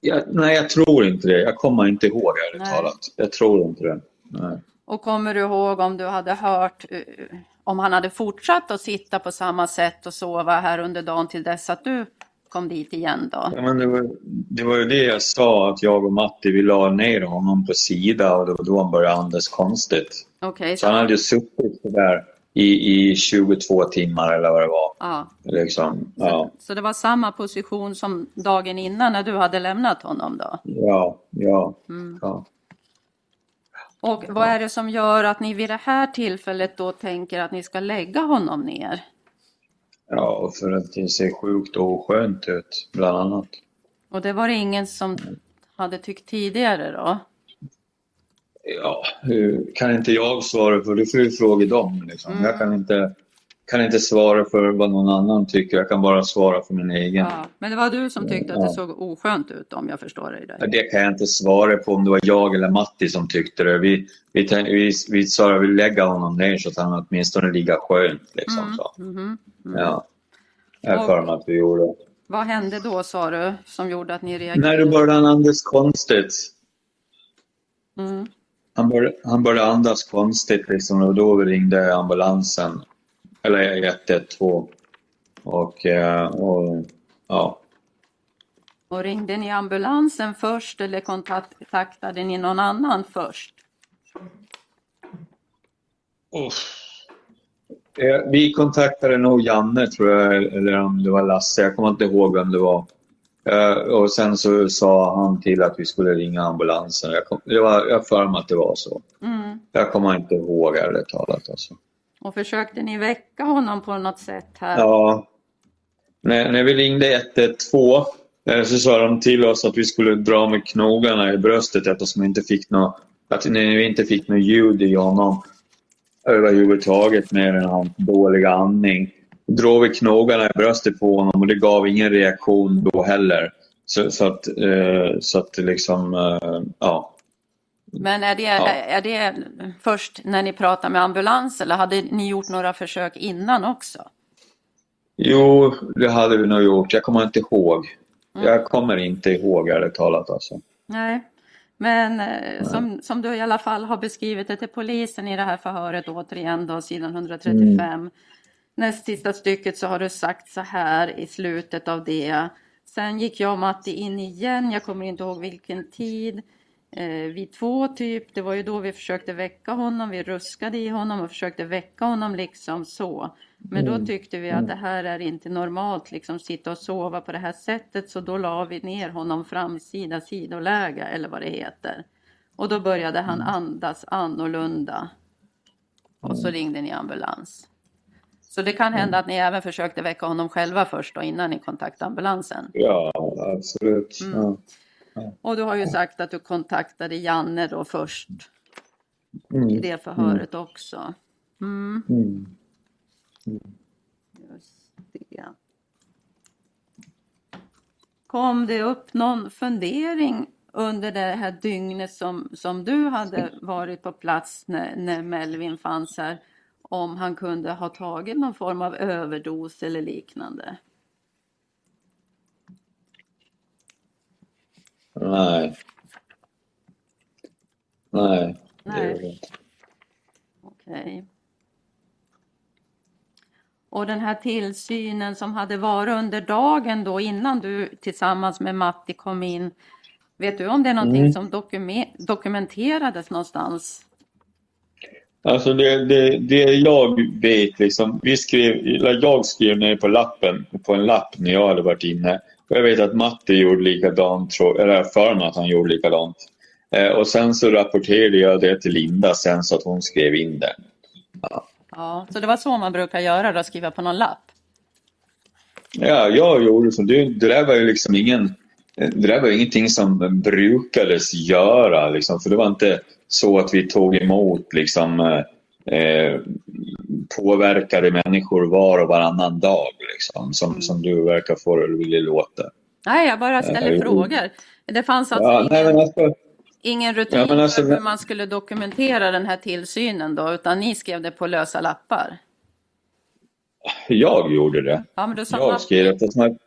Jag, nej, jag tror inte det. Jag kommer inte ihåg ärligt talat. Jag tror inte det. Nej. Och kommer du ihåg om du hade hört eh, om han hade fortsatt att sitta på samma sätt och sova här under dagen till dess att du kom dit igen då? Ja, men det, var, det var ju det jag sa, att jag och Matti vi la ner honom på sida och det var då han började andas konstigt. Okej, Så han hade ju suttit där i, i 22 timmar eller vad det var. ja. Liksom. Ja, Så det var samma position som dagen innan när du hade lämnat honom då? ja, ja. Mm. ja. Och vad är det som gör att ni vid det här tillfället då tänker att ni ska lägga honom ner? Ja, för att det ser sjukt oskönt ut, bland annat. Och det var det ingen som hade tyckt tidigare då? Ja, kan inte jag svara för det får du fråga dem. Liksom. Mm. Jag kan inte, kan inte svara för vad någon annan tycker, jag kan bara svara för min egen. Ja, men det var du som tyckte att det såg oskönt ut om jag förstår dig rätt. Det kan jag inte svara på om det var jag eller Matti som tyckte det. Vi, vi, vi, vi sa att vi lägga honom ner så att han åtminstone ligger skönt. Liksom, så. Mhm. Ja. Jag för mig att vi gjorde. Vad hände då sa du som gjorde att ni reagerade? När det började andas konstigt. Mm. Han började, han började andas konstigt liksom, och då ringde ambulansen. Eller 112. Och, eh, och ja. Och ringde ni ambulansen först eller kontaktade ni någon annan först? Eh, Vi kontaktade nog Janne tror jag, eller om det var Lasse. Jag kommer inte ihåg vem det var. Eh, Och sen så sa han till att vi skulle ringa ambulansen. Jag, kom, det var, jag har för mig att det var så. Mm. Jag kommer inte ihåg ärligt talat. Alltså. Och försökte ni väcka honom på något sätt här? Ja. När, när vi ringde 112 eh, så sa de till oss att vi skulle dra med knogarna i bröstet eftersom vi inte fick något, att vi inte fick något ljud i honom överhuvudtaget mer än hans dåliga andning. Drog vi knogarna i bröstet på honom och det gav ingen reaktion då heller. Så, så att, eh, så att liksom, eh, ja. Men är det, Ja. är det först när ni pratade med ambulans eller hade ni gjort några försök innan också? Jo, det hade vi nog gjort. Jag kommer inte ihåg. Jag kommer inte ihåg ärligt talat alltså. Nej, men eh, som, som du i alla fall har beskrivit det till polisen i det här förhöret återigen då, sidan 135. Näst sista stycket så har du sagt så här i slutet av det. Sen gick jag och Matti in igen, jag kommer inte ihåg vilken tid. Eh, vid två typ, det var ju då vi försökte väcka honom, vi ruskade i honom och försökte väcka honom liksom så. Men då tyckte vi att det här är inte normalt, liksom sitta och sova på det här sättet, så då la vi ner honom framsida sidoläge eller vad det heter. Och då började han andas annorlunda. Och så ringde ni ambulans. Så det kan hända att ni även försökte väcka honom själva först då, innan ni kontaktade ambulansen. Ja, absolut. Mm. Ja. Och du har ju sagt att du kontaktade Janne då först i Mm. det förhöret också. Mm, Mm. just det. Kom det upp någon fundering under det här dygnet som, som du hade varit på plats när, när Melvin fanns här om han kunde ha tagit någon form av överdos eller liknande? Nej. Nej. Nej. Okej. Och den här tillsynen som hade varit under dagen då innan du tillsammans med Matti kom in. Vet du om det är någonting Mm. som dokume- dokumenterades någonstans? Alltså det, det, det jag vet, liksom, vi skrev, jag skrev ner på lappen, på en lapp när jag hade varit inne. Och jag vet att Matti gjorde likadant, eller för mig att han gjorde likadant. Eh, och sen så rapporterade jag det till Linda sen så att hon skrev in det. Ja, så det var så man brukar göra då, skriva på någon lapp? Ja, jag gjorde så. Det, det där var ju liksom ingen... Det där var ingenting som brukades göra liksom, för det var inte så att vi tog emot liksom eh, påverkade människor var och varannan dag liksom, som, som du verkar få det vilja låta. Nej, jag bara ställer Eh, frågor. Det fanns alltså Ja, nej, ingen, men alltså, ingen rutin Ja, alltså- för hur man skulle dokumentera den här tillsynen då, utan ni skrev det på lösa lappar? jag gjorde det. Ja, men du sa Jag Matti. skrev att man,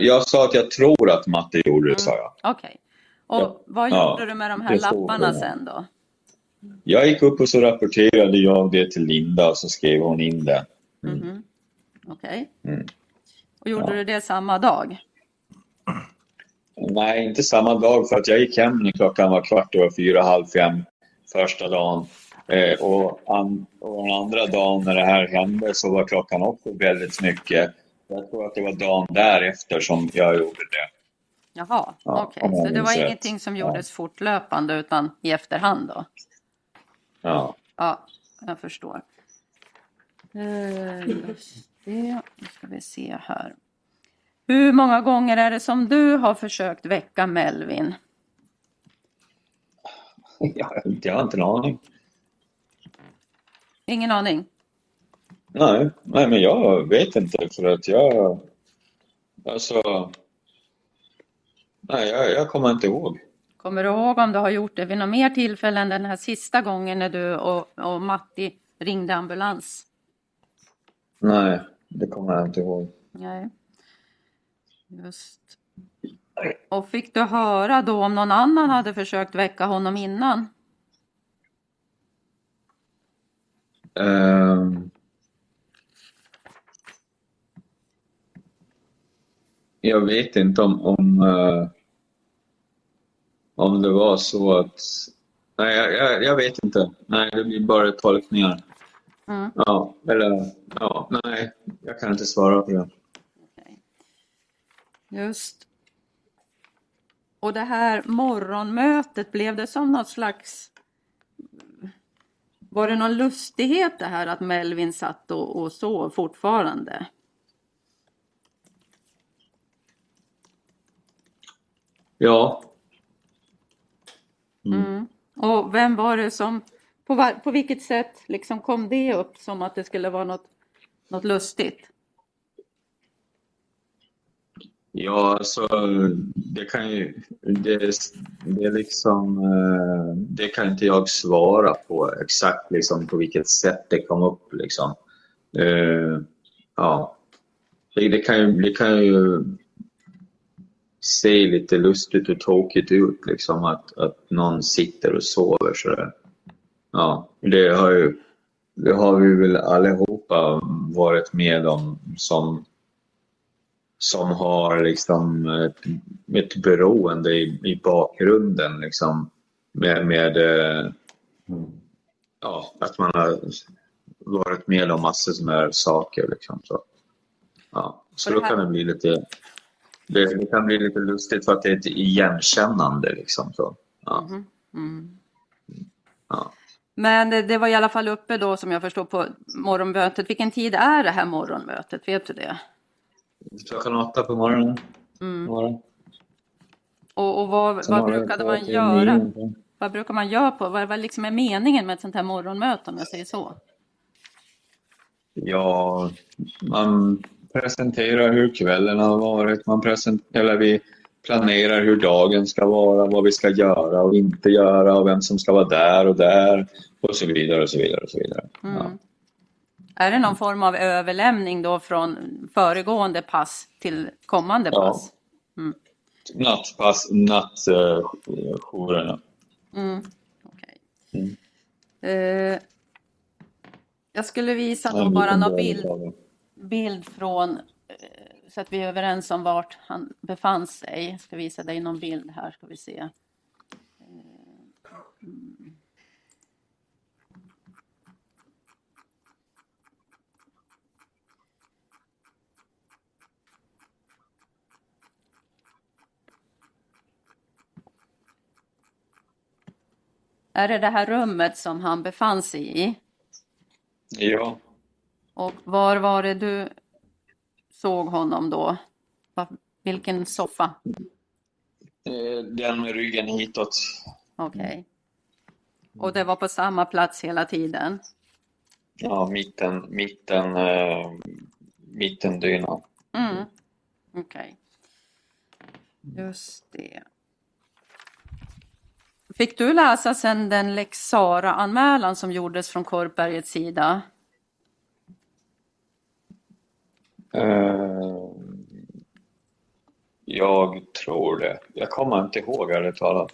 jag sa att jag tror att Matte gjorde det, sa jag. Okej. Och Ja. vad Ja, gjorde du med de här det lapparna det. sen då? Jag gick upp och så rapporterade jag det till Linda och så skrev hon in det. Mhm. Okej. Mm. Och gjorde Ja. du det samma dag? Nej, inte samma dag för att jag gick hem när klockan var kvart över fyra, halv fem första dagen. Eh, och, an, och den andra dagen när det här hände så var klockan också väldigt mycket. Jag tror att det var dagen därefter som jag gjorde det. Jaha, Ja, okej. jag Så det var ingenting som gjordes fortlöpande utan i efterhand då? Ja. Ja, jag förstår. Eh, Just det, nu ska vi se här. Hur många gånger är det som du har försökt väcka Melvin? Jag, jag har inte en aning. Ingen aning. Nej, nej, men jag vet inte för att jag... Alltså... Nej, jag, jag kommer inte ihåg. Kommer du ihåg om du har gjort det vid några mer tillfällen än den här sista gången när du och, och Matti ringde ambulans? Nej, det kommer jag inte ihåg. Nej. Just. Och fick du höra då om någon annan hade försökt väcka honom innan? Ehm. jag vet inte om, om, eh, om det var så att... Nej, jag, jag, vet inte. Nej, det blir bara tolkningar. Mm. Ja, eller... Ja, nej, jag kan inte svara på det. Just. Och det här morgonmötet, blev det som något slags... Var det någon lustighet det här att Melvin satt och, och sov fortfarande? Ja. Mm. Och vem var det som... På, var, på vilket sätt liksom kom det upp som att det skulle vara något, något lustigt? Ja, alltså det kan ju... Det, det är liksom... eh, Det kan inte jag svara på exakt liksom på vilket sätt det kom upp liksom. Eh, Ja. Det, det, kan ju, det kan ju se lite lustigt och tråkigt ut liksom att, att någon sitter och sover sådär. Ja, det har ju... Det har vi väl allihopa varit med om som som har liksom ett, ett beroende i, i bakgrunden liksom med, med ja, att man har varit med om massor sådana här saker liksom. Så, ja. så då kan det bli lite det, det kan bli lite lustigt för att det är ett igenkännande liksom. Så, ja. Mhm. Mm. Ja. Men det, det var i alla fall uppe då som jag förstår på morgonmötet. Vilken tid är det här morgonmötet? Vet du det? Klockan åtta på morgonen. Mm. morgon. Och, och vad, vad brukade man göra? Vad brukar man göra på? Vad, vad liksom är meningen med ett sånt här morgonmöte om jag säger så? Ja, man presenterar hur kvällen har varit. Man presenterar, eller vi planerar hur dagen ska vara, vad vi ska göra och inte göra och vem som ska vara där och där och så vidare och så vidare. Och så vidare. Ja. Mm. Är det någon form av överlämning då från föregående pass till kommande Ja. pass? Nattpass, nattjourerna. Mm. Okej. Mm. Eh, jag skulle visa Ja, då bara någon del bild, från eh, så att vi är överens om vart han befann sig. Jag ska visa dig någon bild här ska vi se. Eh, mm. Är det det här rummet som han befann sig i? Ja, och var var det du såg honom då? Vilken soffa? eh, den med ryggen hitåt. Okej. Och det var på samma plats hela tiden? Ja, mitten, mitten, eh, mittendynan. Mm. Okej. Just det. Fick du läsa sen den lex Sara-anmälan som gjordes från Korpbergets sida? Eh, jag tror det. Jag kommer inte ihåg ärligt talat.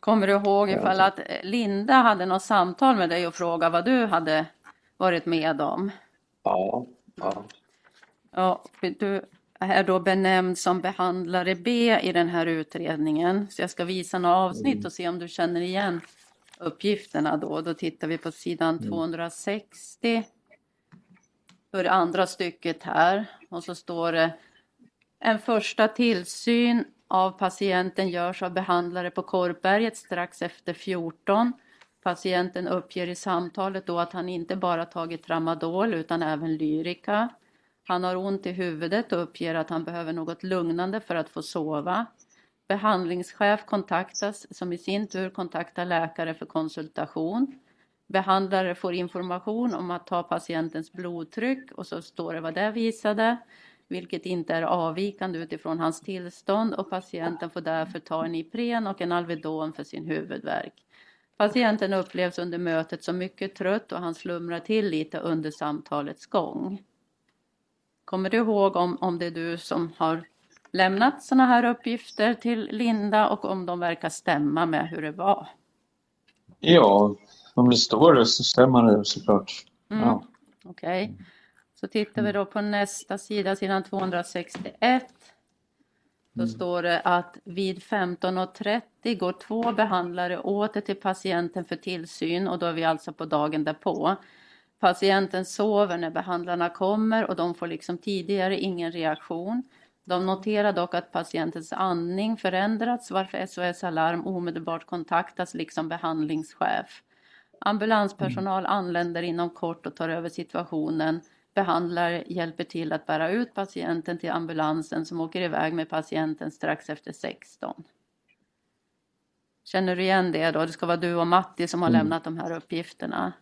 Kommer du ihåg ifall att Linda hade något samtal med dig och frågade vad du hade varit med om? Ja, ja. Ja, du är då benämnd som behandlare B i den här utredningen. Så jag ska visa några avsnitt och se om du känner igen uppgifterna då. Då tittar vi på sidan 260. Då är det andra stycket här och så står det en första tillsyn av patienten görs av behandlare på Korpberget strax efter 14. Patienten uppger i samtalet då att han inte bara tagit tramadol utan även Lyrica. Han har ont i huvudet och uppger att han behöver något lugnande för att få sova. Behandlingschef kontaktas som i sin tur kontaktar läkare för konsultation. Behandlare får information om att ta patientens blodtryck och så står det vad det visade, vilket inte är avvikande utifrån hans tillstånd och patienten får därför ta en Ipren och en Alvedon för sin huvudvärk. Patienten upplevs under mötet som mycket trött och han slumrar till lite under samtalets gång. Kommer du ihåg om, om det är du som har lämnat sådana här uppgifter till Linda och om de verkar stämma med hur det var? Ja, om det står det så stämmer det såklart. Mm. Ja. Okej. Okay. Så tittar vi då på nästa sida, sidan 261. Då Mm. står det att vid 15.30 går två behandlare åter till patienten för tillsyn och då är vi alltså på dagen därpå. Patienten sover när behandlarna kommer och de får liksom tidigare ingen reaktion. De noterar dock att patientens andning förändrats varför SOS Alarm omedelbart kontaktas liksom behandlingschef. Ambulanspersonal anländer inom kort och tar över situationen. Behandlare hjälper till att bära ut patienten till ambulansen som åker iväg med patienten strax efter 16. Känner du igen det då? Det ska vara du och Matti som har Mm. lämnat de här uppgifterna.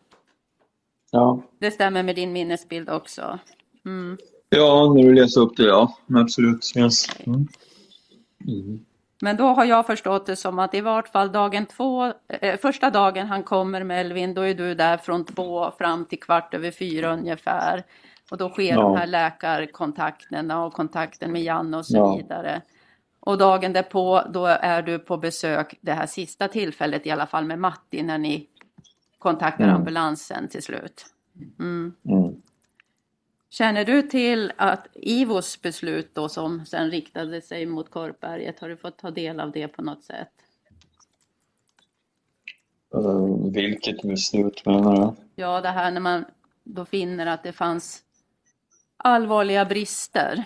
Ja. Det stämmer med din minnesbild också. Mm. ja, när du läser upp det, ja. Absolut. Yes. Mm. Men då har jag förstått det som att i vart fall dagen två, eh, första dagen han kommer Melvin, då är du där från två fram till kvart över fyra ungefär. Och då sker Ja. de här läkarkontakterna och kontakten med Janne och så Ja. vidare. Och dagen därpå, då är du på besök, det här sista tillfället i alla fall med Matti när ni kontaktar Mm. ambulansen till slut. Mm. Mm. Känner du till att IVOs beslut då som sen riktade sig mot Korpberget, har du fått ta del av det på något sätt? Uh, vilket beslut menar du? Ja, det här när man då finner att det fanns allvarliga brister.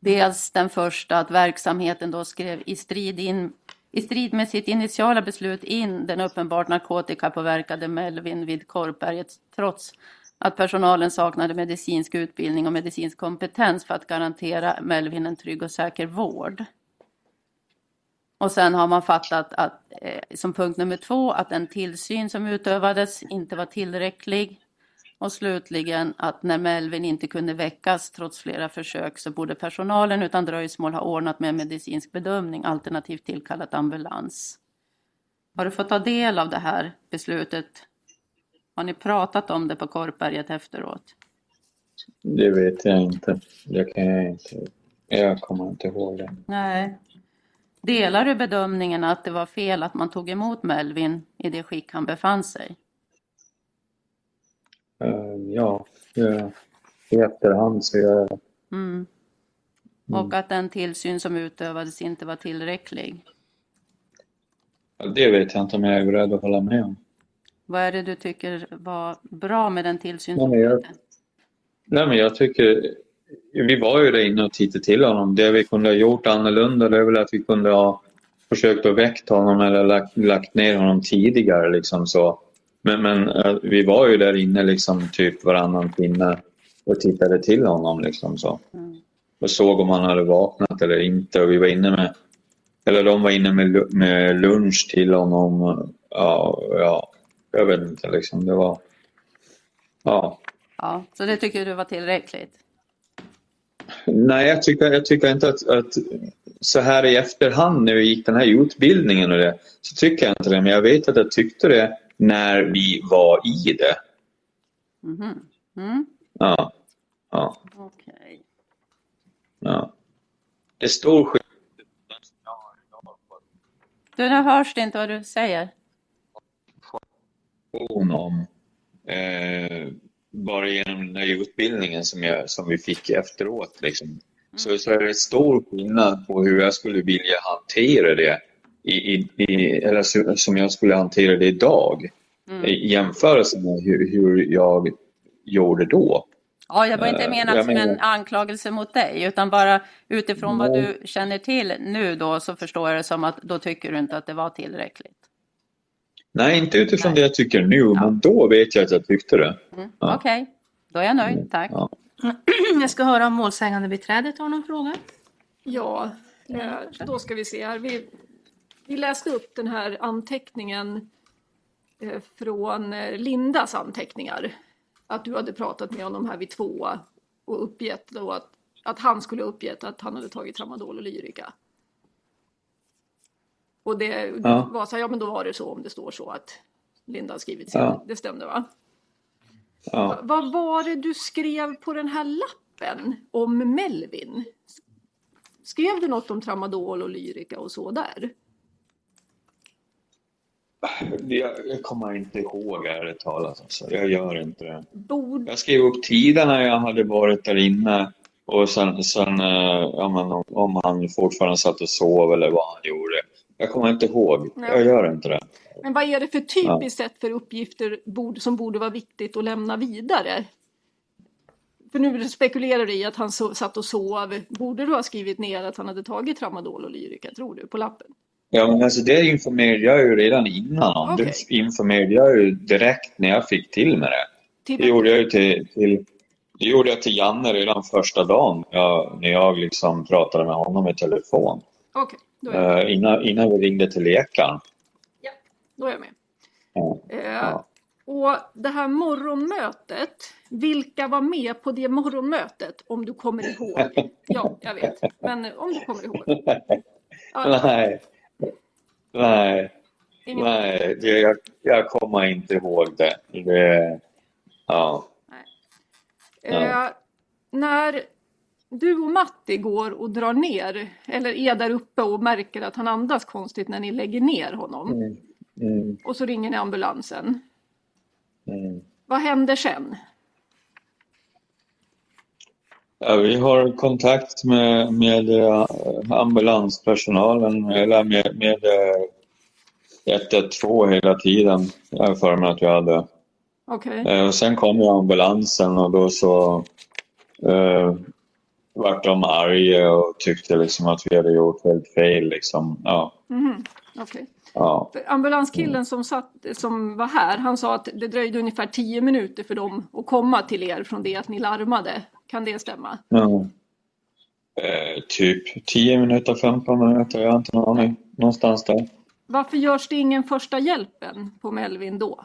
Dels den första att verksamheten då skrev i strid, in, i strid med sitt initiala beslut in den uppenbart narkotikapåverkade Melvin vid Korpberget trots att personalen saknade medicinsk utbildning och medicinsk kompetens för att garantera Melvin en trygg och säker vård. Och sen har man fattat att, eh, som punkt nummer två att den tillsyn som utövades inte var tillräcklig. Och slutligen att när Melvin inte kunde väckas trots flera försök så borde personalen utan dröjsmål ha ordnat med en medicinsk bedömning alternativt tillkallat ambulans. Har du fått ta del av det här beslutet? Har ni pratat om det på Korpberget efteråt? Det vet jag inte. Det kan jag inte. Jag kommer inte ihåg det. Nej. Delar du bedömningen att det var fel att man tog emot Melvin i det skick han befann sig? Uh, ja, i efterhand så gör jag det. Mm. Och att den tillsyn som utövades inte var tillräcklig. Det vet jag inte om jag är beredd att hålla med om. Vad är det du tycker var bra med den tillsyn Nej, men jag- skedde? Nej, men jag tycker... Vi var ju där inne och tittade till honom. Det vi kunde ha gjort annorlunda det är väl att vi kunde ha försökt att väcka honom eller lagt, lagt ner honom tidigare. Liksom så. Men, men eh, vi var ju där inne liksom typ varannan timme och tittade till honom. Liksom så. Mm. och såg om han hade vaknat eller inte. Och vi var inne med, eller de var inne med, med lunch till honom. Ja, ja, jag vet inte liksom. Det var, ja. Ja, så det tycker du var tillräckligt? Nej, jag tycker, jag tycker inte att, att så här i efterhand när vi gick den här utbildningen och det, så tycker jag inte det. Men jag vet att jag tyckte det när vi var i det. Mhm. Mm. Ja, ja, Okej. ja. Det är stor skillnad. Du, nu hörs det inte vad du säger. Om eh, bara genom den här utbildningen som, jag, som vi fick efteråt. Liksom. Så, så är det stor skillnad på hur jag skulle vilja hantera det i, i, i, eller som jag skulle hantera det idag Mm. i jämförelse med hur, hur jag gjorde då. Ja, jag var inte Eh, menat jag som en anklagelse mot dig, utan bara utifrån vad Nej. du känner till nu då så förstår jag det som att då tycker du inte att det var tillräckligt. Nej, inte utifrån Nej. det jag tycker nu, Ja. men då vet jag att jag tyckte det. Mm. Ja. Okej, då är jag nöjd, tack. Ja. Jag ska höra om målsägande beträdet har någon fråga. Ja, då ska vi se här. Vi, vi läste upp den här anteckningen eh, från eh, Lindas anteckningar. Att du hade pratat med honom här vid två och uppgett då att, att han skulle ha uppgett att han hade tagit tramadol och lyrika. Och det Ja. var så här, ja men då var det så om det står så att Linda har skrivit sin. Ja. Det stämde va? Ja. Vad var det du skrev på den här lappen om Melvin? Skrev du något om tramadol och lyrika och så där? Jag, jag kommer inte ihåg ärligt talat. Alltså. Jag gör inte det. Bord... Jag skrev upp tiderna jag hade varit där inne och sen, sen eh, ja, men om, om han fortfarande satt och sov eller vad han gjorde. Jag kommer inte ihåg. Nej. Jag gör inte det. Men vad är det för typiskt sätt för uppgifter som borde vara viktigt att lämna vidare? För nu spekulerar du i att han so satt och sov. Borde du ha skrivit ner att han hade tagit tramadol och lyrika, tror du, på lappen? Ja, men alltså det informerade jag ju redan innan. Okej. Det informerade jag ju direkt när jag fick till med det. Till... Det gjorde jag ju till, till, det gjorde jag till Janne redan första dagen jag, när jag liksom pratade med honom i telefon. Okej, är jag- Eh, innan, innan vi ringde till läkaren. då är jag med. Ja. Eh, Ja. Och det här morgonmötet, vilka var med på det morgonmötet om du kommer ihåg? Ja, jag vet, men om du kommer ihåg. Ja, Nej. Nej. ingen... Nej, det, jag, jag kommer inte ihåg det. det ja. Eh, när du och Matti går och drar ner, eller är där uppe och märker att han andas konstigt när ni lägger ner honom, Mm, mm, och så ringer ni ambulansen. mm. Vad händer sen? Ja, vi har kontakt med, med eh, ambulanspersonalen eller med, med eh, 112 hela tiden. Jag har för mig att vi hade. Okej, Eh, och sen kom ambulansen och då så eh, vart de arga och tyckte liksom att vi hade gjort helt fel. Liksom. Ja, mhm, okej. ja. Ambulanskillen som, satt, som var här, han sa att det dröjde ungefär 10 minuter för dem att komma till er från det att ni larmade. Kan det stämma? ja. Eh, typ 10 minuter, 15 minuter, jag har inte någon aning. Någonstans där. Varför görs det ingen första hjälpen på Melvin då?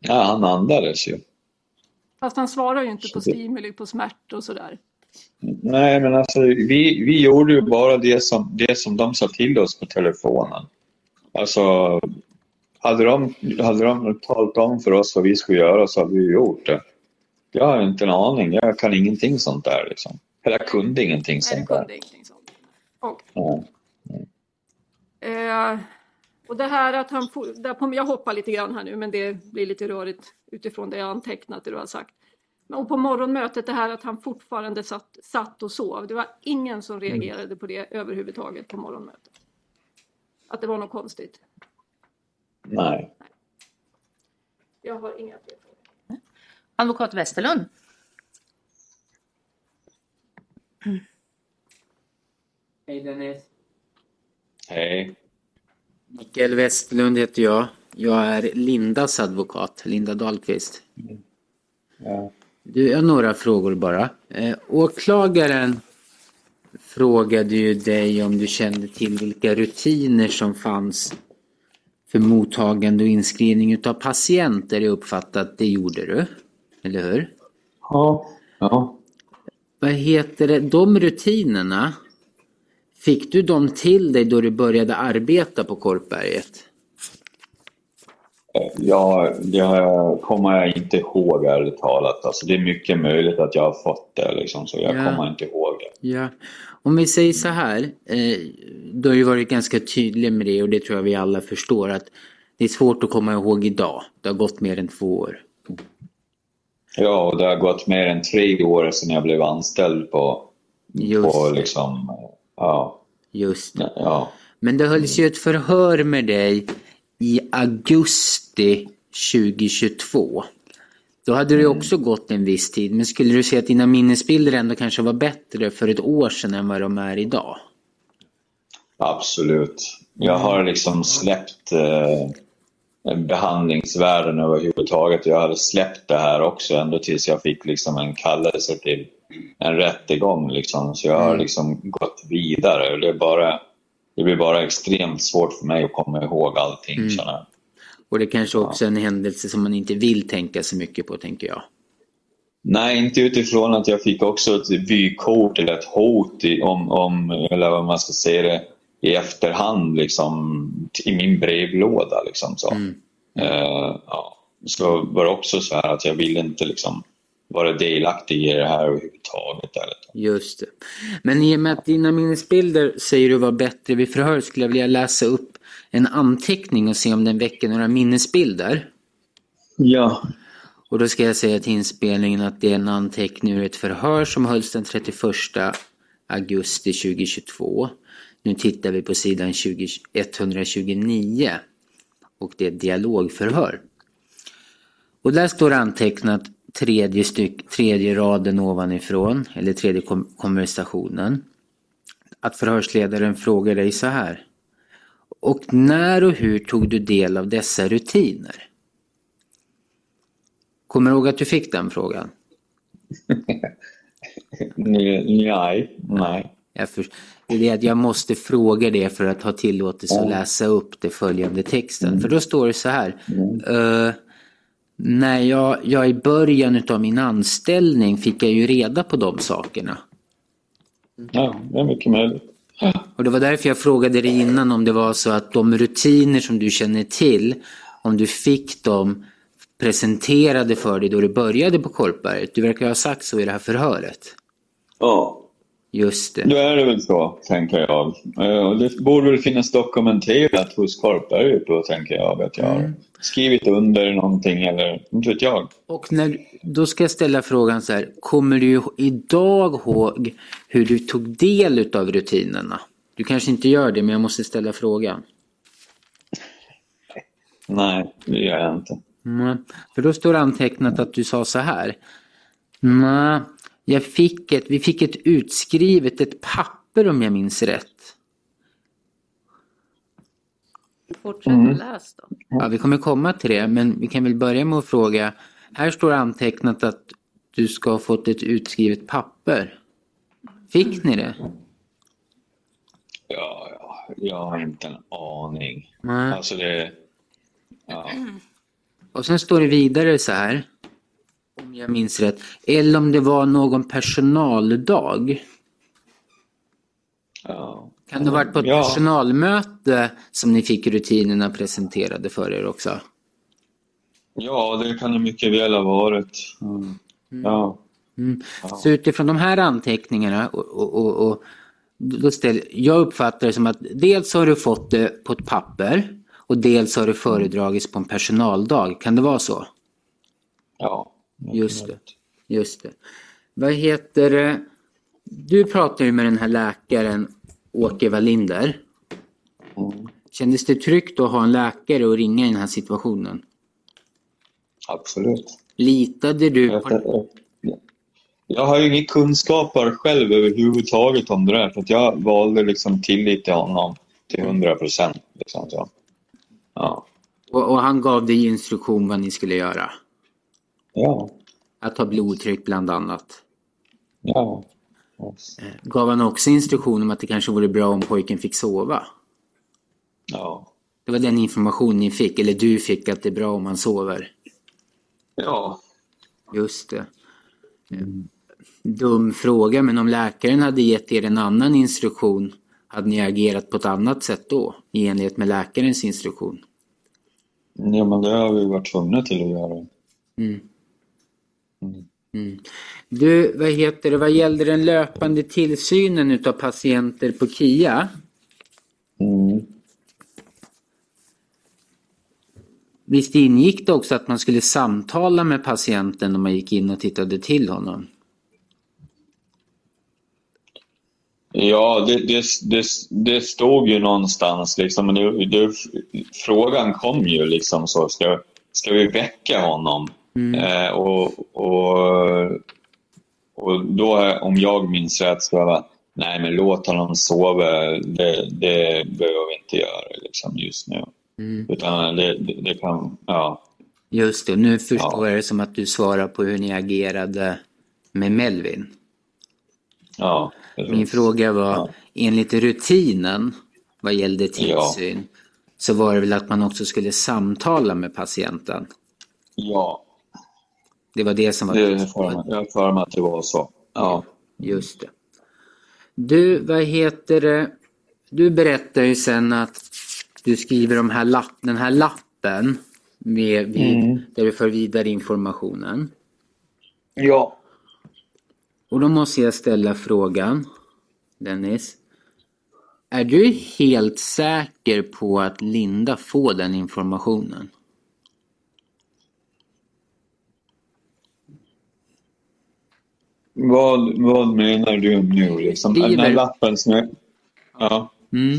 Ja, han andades ju. Fast han svarar ju inte på stimuli, på smärta och sådär. Nej, men alltså vi, vi gjorde ju bara det som, det som de sa till oss på telefonen. Alltså, hade de, hade de talat om för oss vad vi skulle göra så hade vi gjort det. Jag har inte en aning. Jag kan ingenting sånt där. Liksom. Eller jag kunde ingenting Nej, sånt där. kunde ingenting sånt. Och, Ja. eh, och det här att han där på, jag hoppar lite grann här nu men det blir lite rörigt utifrån det jag antecknat det du har sagt. Och på morgonmötet det här att han fortfarande satt, satt och sov. Det var ingen som reagerade på det överhuvudtaget på morgonmötet. Att det var något konstigt. Nej. Jag har inga fler frågor. Advokat Westerlund. Hej Dennis. Hej. Mikael Westlund heter jag. Jag är Lindas advokat, Linda Dahlqvist. Ja. Du, jag har några frågor bara. Eh, åklagaren frågade ju dig om du kände till vilka rutiner som fanns för mottagande och inskrivning utav patienter. Jag uppfattat det gjorde du. Eller hur? Ja. ja. Vad heter det? De rutinerna, fick du dem till dig då du började arbeta på Korpberget? Ja, det kommer jag inte ihåg ärligt talat. Alltså, det är mycket möjligt att jag har fått det, liksom, så jag Ja. kommer inte ihåg det. Ja, om vi säger så här. Eh, du har ju varit ganska tydlig med det och det tror jag vi alla förstår att det är svårt att komma ihåg idag. Det har gått mer än två år. Ja, och det har gått mer än tre år sedan jag blev anställd på, Just, på liksom, ja, just ja, Men det hölls ju ett förhör med dig i augusti 2022. Då hade det också gått en viss tid, men skulle du säga att dina minnesbilder ändå kanske var bättre för ett år sedan än vad de är idag? Absolut. Jag har liksom släppt eh, behandlingsvärlden överhuvudtaget. Jag hade släppt det här också ända tills jag fick liksom en kallelse till en rättegång. Liksom. Så jag har liksom gått vidare. Det, är bara, det blir bara extremt svårt för mig att komma ihåg allting. Mm. Och det kanske också är en händelse som man inte vill tänka så mycket på, tänker jag. Nej, inte utifrån att jag fick också ett vykort eller ett hot i, om, om, eller vad man ska säga det, i efterhand liksom, i min brevlåda. Liksom, så. Mm. Eh, ja. så var det också så här att jag ville inte liksom, vara delaktig i det här överhuvudtaget. Eller. Just det. Men i och med att dina minnesbilder säger du var bättre vid förhör skulle jag vilja läsa upp en anteckning och se om den väcker några minnesbilder. Ja. Och då ska jag säga till inspelningen att det är en anteckning ur ett förhör som hölls den 31 augusti 2022. Nu tittar vi på sidan 20, 129 och det är ett dialogförhör. Och där står antecknat tredje, styck, tredje raden ovanifrån, eller tredje konversationen. Att förhörsledaren frågar dig så här. Och när och hur tog du del av dessa rutiner? Kommer du ihåg att du fick den frågan? Nej. Nej. Jag, för, det är att jag måste fråga det för att ha tillåtelse att läsa upp det följande texten. För då står det så här. eh, när jag, jag i början av min anställning fick jag ju reda på de sakerna. Ja, det är mycket möjligt. Och det var därför jag frågade dig innan om det var så att de rutiner som du känner till, om du fick dem presenterade för dig då du började på Korpberget. Du verkar ha sagt så i det här förhöret. Ja. Just det. Då är det väl så, tänker jag. Eh, Det borde väl finnas dokumenterat hos Korpberget då, tänker jag. Att jag har skrivit under någonting eller inte vet jag. Och när, då ska jag ställa frågan så här, kommer du idag ihåg hur du tog del av rutinerna? Du kanske inte gör det, men jag måste ställa frågan. Nej, det gör jag inte. Mm. För då står antecknat att du sa så här. Nej, jag fick ett, vi fick ett utskrivet, ett papper om jag minns rätt. Fortsätt Mm. att läsa då. Ja, vi kommer komma till det, men vi kan väl börja med att fråga. Här står antecknat att du ska ha fått ett utskrivet papper. Fick ni det? Ja, ja, jag har inte en aning. Nej. Alltså det... Ja. Och sen står det vidare så här. Om jag minns rätt. Eller om det var någon personaldag. ja. Kan det ha varit på ett Ja. personalmöte som ni fick rutinerna presenterade för er också? Ja, det kan det mycket väl ha varit. Ja. Mm. Så utifrån de här anteckningarna och, och, och, och då ställer, jag uppfattar det som att dels har du fått det på ett papper och dels har det föredragits på en personaldag. Kan det vara så? Ja. Just det. Just det. Vad heter det? Du pratade ju med den här läkaren Åke Wallinder. Mm. Kändes det tryggt att ha en läkare och ringa i den här situationen? Absolut. Litade du Jag, på... jag har ju inga kunskaper själv överhuvudtaget om det där. För att jag valde liksom tillit till honom till 100 procent. Liksom, så. ja. Och, och han gav dig instruktion vad ni skulle göra? Ja. Att ta blodtryck bland annat. Ja. Gav han också instruktion om att det kanske vore bra om pojken fick sova? Ja. Det var den information ni fick, eller du fick, att det är bra om han sover. Ja. Just det. Dum fråga, men om läkaren hade gett er en annan instruktion, hade ni agerat på ett annat sätt då? I enlighet med läkarens instruktion? Ja, men det har vi varit tvungna till att göra. Mm. Mm. Du, vad heter det, vad gällde den löpande tillsynen utav patienter på KIA? Mm. Visst ingick det också att man skulle samtala med patienten när man gick in och tittade till honom? Ja, det, det, det, det stod ju någonstans liksom. Men det, det, frågan kom ju liksom så. Ska, ska vi väcka honom? Eh, och, och, och då, om jag minns rätt, så var nej men låt honom sova. Det, det behöver vi inte göra liksom, just nu. Utan det, det, det kan, ja. Just det, nu förstår jag det som att du svarar på hur ni agerade med Melvin. ja Min fråga var, Ja. enligt rutinen vad gällde tillsyn, så var det väl att man också skulle samtala med patienten? Ja, Det var det som var det jag har för mig att det var så. Ja. Just det. Du, vad heter det? Du berättar ju sen att du skriver de här lapp, den här lappen med, vid, där du för vidare informationen. Ja. Och då måste jag ställa frågan, Dennis. Är du helt säker på att Linda får den informationen? Vad, vad menar du nu? Liksom? Den här lappen som jag... Ja. Mm.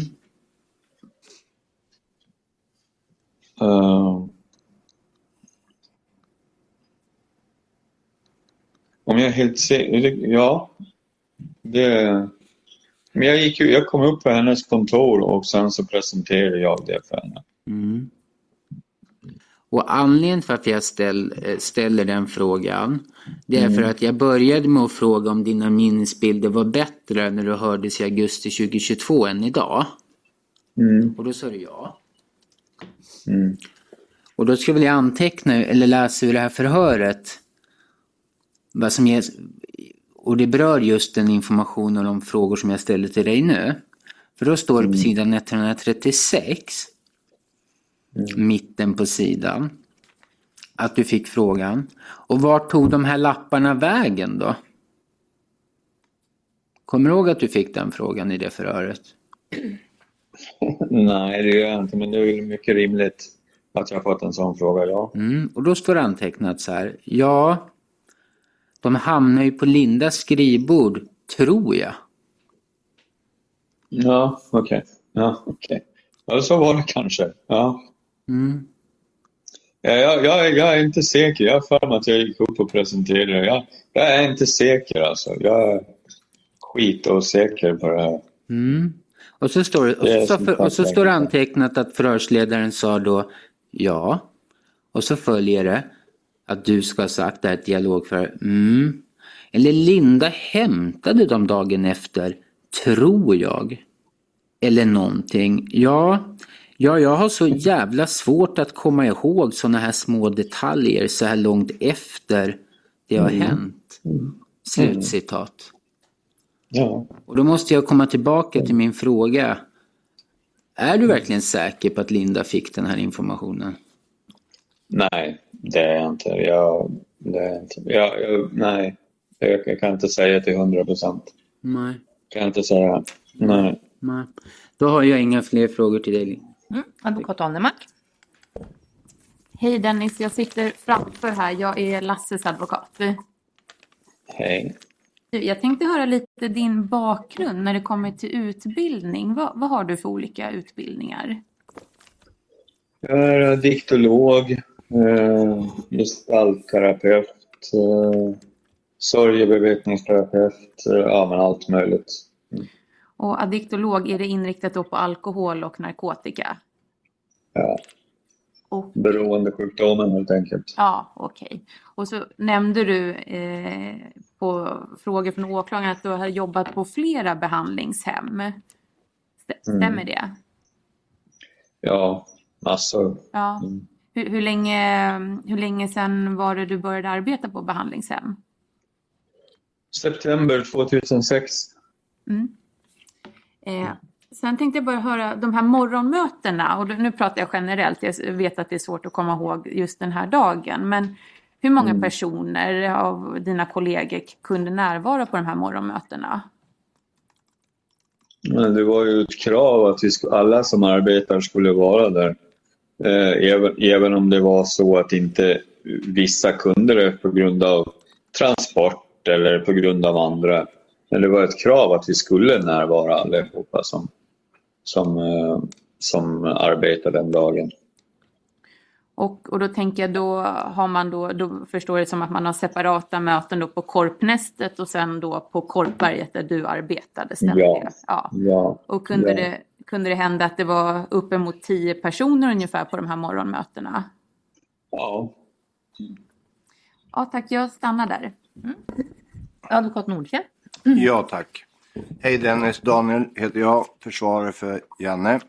eh, om jag är helt säker? Ja. Det... Men jag, gick, jag kom upp på hennes kontor och sen så presenterade jag det för henne. Mm. Och anledningen för att jag ställ, eh, ställer den frågan det är för att jag började med att fråga om dina minnesbilder var bättre när du hördes i augusti 2022 än idag. Mm. Och då sa du ja. Mm. Och då skulle jag anteckna eller läsa ur det här förhöret vad som ges, och det berör just den information och de frågor som jag ställer till dig nu. För då står det på sidan 136, mitten på sidan, att du fick frågan. Och vart tog de här lapparna vägen då? Kommer du ihåg att du fick den frågan i det förhöret? Nej, det gör jag inte, men det är mycket rimligt att jag fått en sån fråga, ja. Mm, och då står det antecknat så här. Ja, de hamnar ju på Lindas skrivbord, tror jag. Ja, okej. Ja, okej. Ja, så var det kanske. Ja. Mm. Ja, jag, jag, jag är inte säker. Jag har för mig att jag gick upp och presenterade. Jag, jag är inte säker alltså. Jag är skitosäker på det här. Mm. Och så står det, och så, för, och så står antecknat att förhörsledaren sa då ja. Och så följer det att du ska ha sagt det här ett dialogförhör. Mm. Eller Linda hämtade dem dagen efter, tror jag. Eller någonting. Ja, ja, jag har så jävla svårt att komma ihåg sådana här små detaljer så här långt efter det har hänt. Slutcitat. Ja. Och då måste jag komma tillbaka till min fråga. Är du verkligen säker på att Linda fick den här informationen? Nej, det är jag inte. Jag, det är inte. Jag, jag, nej, jag, jag kan inte säga till hundra procent. Nej, Kan jag inte säga. Nej. nej. Då har jag inga fler frågor till dig. Mm, advokat Annemark. Hej Dennis, jag sitter framför här. Jag är Lasses advokat. Hej. Jag tänkte höra lite din bakgrund när det kommer till utbildning. Vad, vad har du för olika utbildningar? Jag är diktolog, eh, gestaltterapeut, eh, sorgebevetningsterapeut, eh, ja men allt möjligt. Och addiktolog, är det inriktat då på alkohol och narkotika? Ja, Och, beroendesjukdomen helt enkelt. ja, okej. Och så nämnde du eh, på frågor från åklagaren att du har jobbat på flera behandlingshem. St- Stämmer det? Ja, massor. Ja. Mm. Hur, hur, länge, hur länge sedan var det du började arbeta på behandlingshem? September 2006. Mm. Eh, sen tänkte jag bara höra de här morgonmötena, och nu pratar jag generellt, jag vet att det är svårt att komma ihåg just den här dagen, men hur många personer av dina kollegor kunde närvara på de här morgonmötena? Men det var ju ett krav att vi sk- alla som arbetar skulle vara där. Eh, även, även om det var så att inte vissa kunde det på grund av transport eller på grund av andra. Men det var ett krav att vi skulle närvara allihopa som, som, eh, som arbetar den dagen. Och, och då tänker jag då har man då, då förstår det som att man har separata möten då på Korpnästet och sen då på Korpberget där du arbetade. Stämmer Ja. ja. Ja. Och kunde, Ja. det, kunde det hända att det var uppemot tio personer ungefär på de här morgonmötena? ja. Ja tack, jag stannar där. Advokat Nordfjell. Ja, tack. Hej Dennis, Daniel heter jag, försvarare för Janne.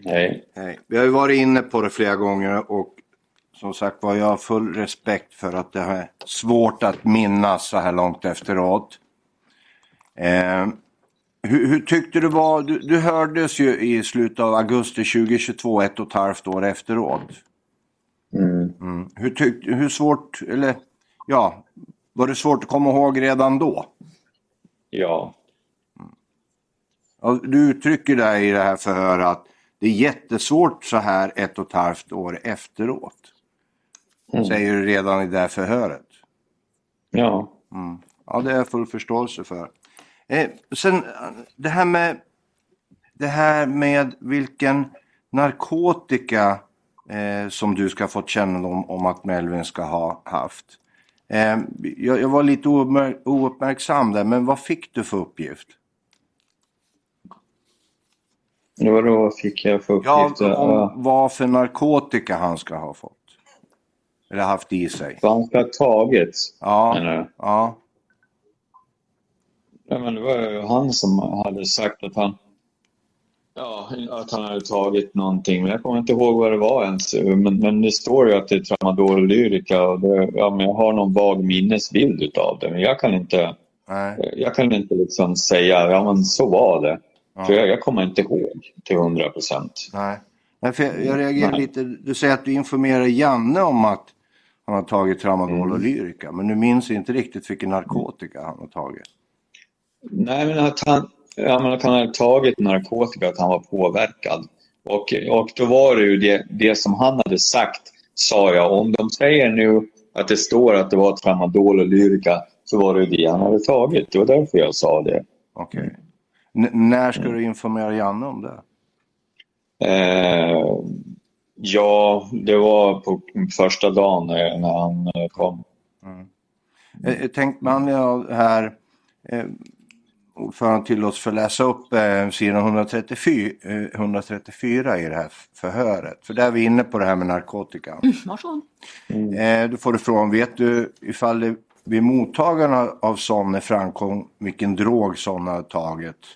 Nej. Hej. Vi har ju varit inne på det flera gånger och som sagt var, jag har full respekt för att det är svårt att minnas så här långt efteråt. Eh, hur, hur tyckte du var, du, du hördes ju i slutet av augusti 2022, ett och ett halvt år efteråt. Mm. Mm. Hur, tyck, hur svårt, eller ja, var det svårt att komma ihåg redan då? Ja. Du uttrycker dig i det här förhöret att det är jättesvårt så här ett och ett halvt år efteråt. Mm. Säger du redan i det här förhöret. Ja. Mm. Ja, det har jag full förståelse för. Eh, sen det här med det här med vilken narkotika eh, som du ska fått kännedom om att Melvin ska ha haft. Eh, jag, jag var lite ouppmär- ouppmärksam där, men vad fick du för uppgift? Vadå fick jag för Ja, uppgifter? Ja, om vad för narkotika han ska ha fått. Eller haft i sig. Vad han ska ha tagit, Ja, du? ja, Ja, men det var ju han som hade sagt att han Ja, att han hade tagit någonting. Men jag kommer inte ihåg vad det var ens. Men, men det står ju att det är tramadol och lyrika. Och det, ja, men jag har någon vag minnesbild utav det. Men jag kan inte, nej. jag kan inte liksom säga ja men så var det. Ja. För jag, jag kommer inte ihåg till hundra procent. Nej. Nej, för jag, jag reagerar Nej. lite. Du säger att du informerar Janne om att han har tagit tramadol Mm. och lyrika. Men du minns inte riktigt vilken narkotika han har tagit. Nej, men att han, ja, men att han hade tagit narkotika, att han var påverkad. Och, och då var det ju det, det som han hade sagt, sa jag. Om de säger nu att det står att det var tramadol och lyrika så var det ju det han hade tagit. Det var därför jag sa det. Okej. N- när ska du informera Janne om det? Eh, ja, det var på första dagen när, han eh, kom. Med anledning av det här eh, ordföranden tillåts för läsa upp eh, sidan 134, eh, 134 i det här förhöret. För där är vi inne på det här med narkotika. Varsågod. Eh, då får du frågan, vet du ifall det vid mottagarna av Sonne framkom vilken drog Sonne hade tagit?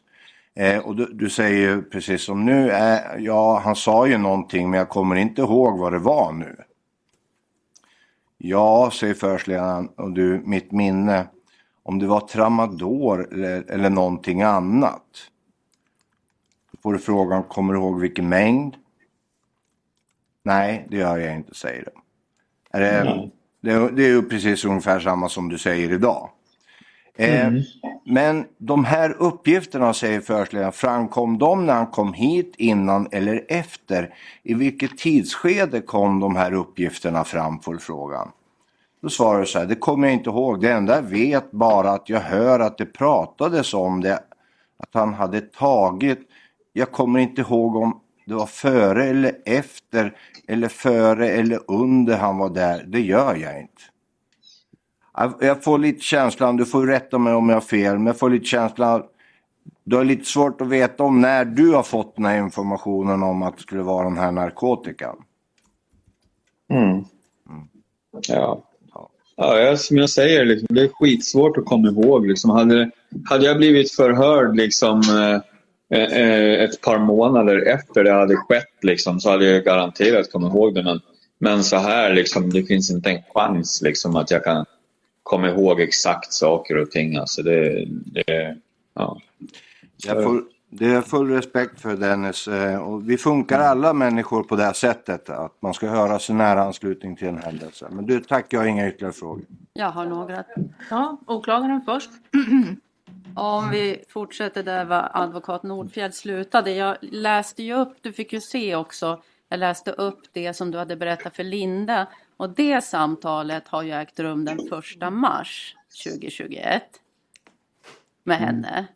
Eh, och du, du säger ju precis som nu, eh, ja han sa ju någonting men jag kommer inte ihåg vad det var nu. Ja, säger förhörsledaren, och du, mitt minne, om det var tramador eller, eller någonting annat. Då får du frågan, kommer du ihåg vilken mängd? Nej, det gör jag inte, säger du. Är det, Mm. det, det är ju precis ungefär samma som du säger idag. Eh, Men de här uppgifterna, säger förhörsledaren, framkom de när han kom hit, innan eller efter? I vilket tidsskede kom de här uppgifterna fram, får frågan. Då svarar du så här, det kommer jag inte ihåg. Det enda jag vet bara att jag hör att det pratades om det, att han hade tagit. Jag kommer inte ihåg om det var före eller efter eller före eller under han var där. Det gör jag inte. Jag- får lite känslan, du får rätta mig om jag har fel, men jag får lite känslan du har lite svårt att veta om när du har fått den här informationen om att det skulle vara den här narkotikan. Mm. Ja. Ja, som jag säger, liksom, det är skitsvårt att komma ihåg. Liksom. Hade, hade jag blivit förhörd liksom, eh, eh, ett par månader efter det hade skett liksom, så hade jag garanterat kommit ihåg det. Men, men så här, liksom, det finns inte en chans liksom, att jag kan komma ihåg exakt saker och ting. Alltså, det, det, ja. Jag får, det är full respekt för Dennis. eh, Och vi funkar alla människor på det här sättet. Att man ska höra sig nära anslutning till en händelse. Men du, tack. Jag har inga ytterligare frågor. Jag har några. Ja, åklagaren först. Om vi fortsätter där vad advokat Nordfjell slutade. Jag läste ju upp, du fick ju se också, jag läste upp det som du hade berättat för Linda. Och det samtalet har ju ägt rum den 1 mars 2021. Med henne.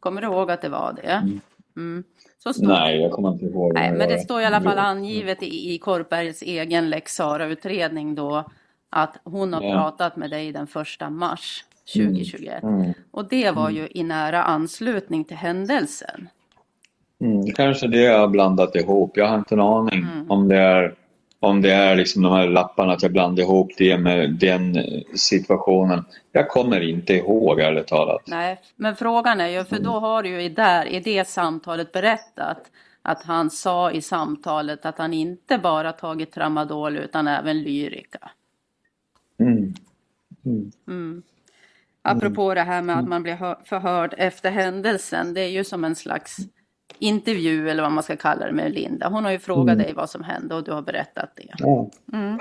Kommer du ihåg att det var det? Mm. Står, Nej, jag kommer inte ihåg. nej, men det står i alla fall angivet i, i Korpbergs egen lex Sarah-utredning då att hon har Ja. pratat med dig den första mars 2021. Mm. Och det var ju i nära anslutning till händelsen. Mm, kanske det jag har blandat ihop. Jag har inte en aning Mm. om det är om det är liksom de här lapparna, att jag blandar ihop det med den eh, situationen. Jag kommer inte ihåg ärligt talat. Nej, men frågan är ju, för då har du ju i, där, i det samtalet berättat att han sa i samtalet att han inte bara tagit tramadol utan även lyrika. Mm. Mm. Apropå det här med att man blir hö- förhörd efter händelsen, det är ju som en slags intervju eller vad man ska kalla det med Linda. Hon har ju frågat dig vad som hände och du har berättat det. Ja. Mm.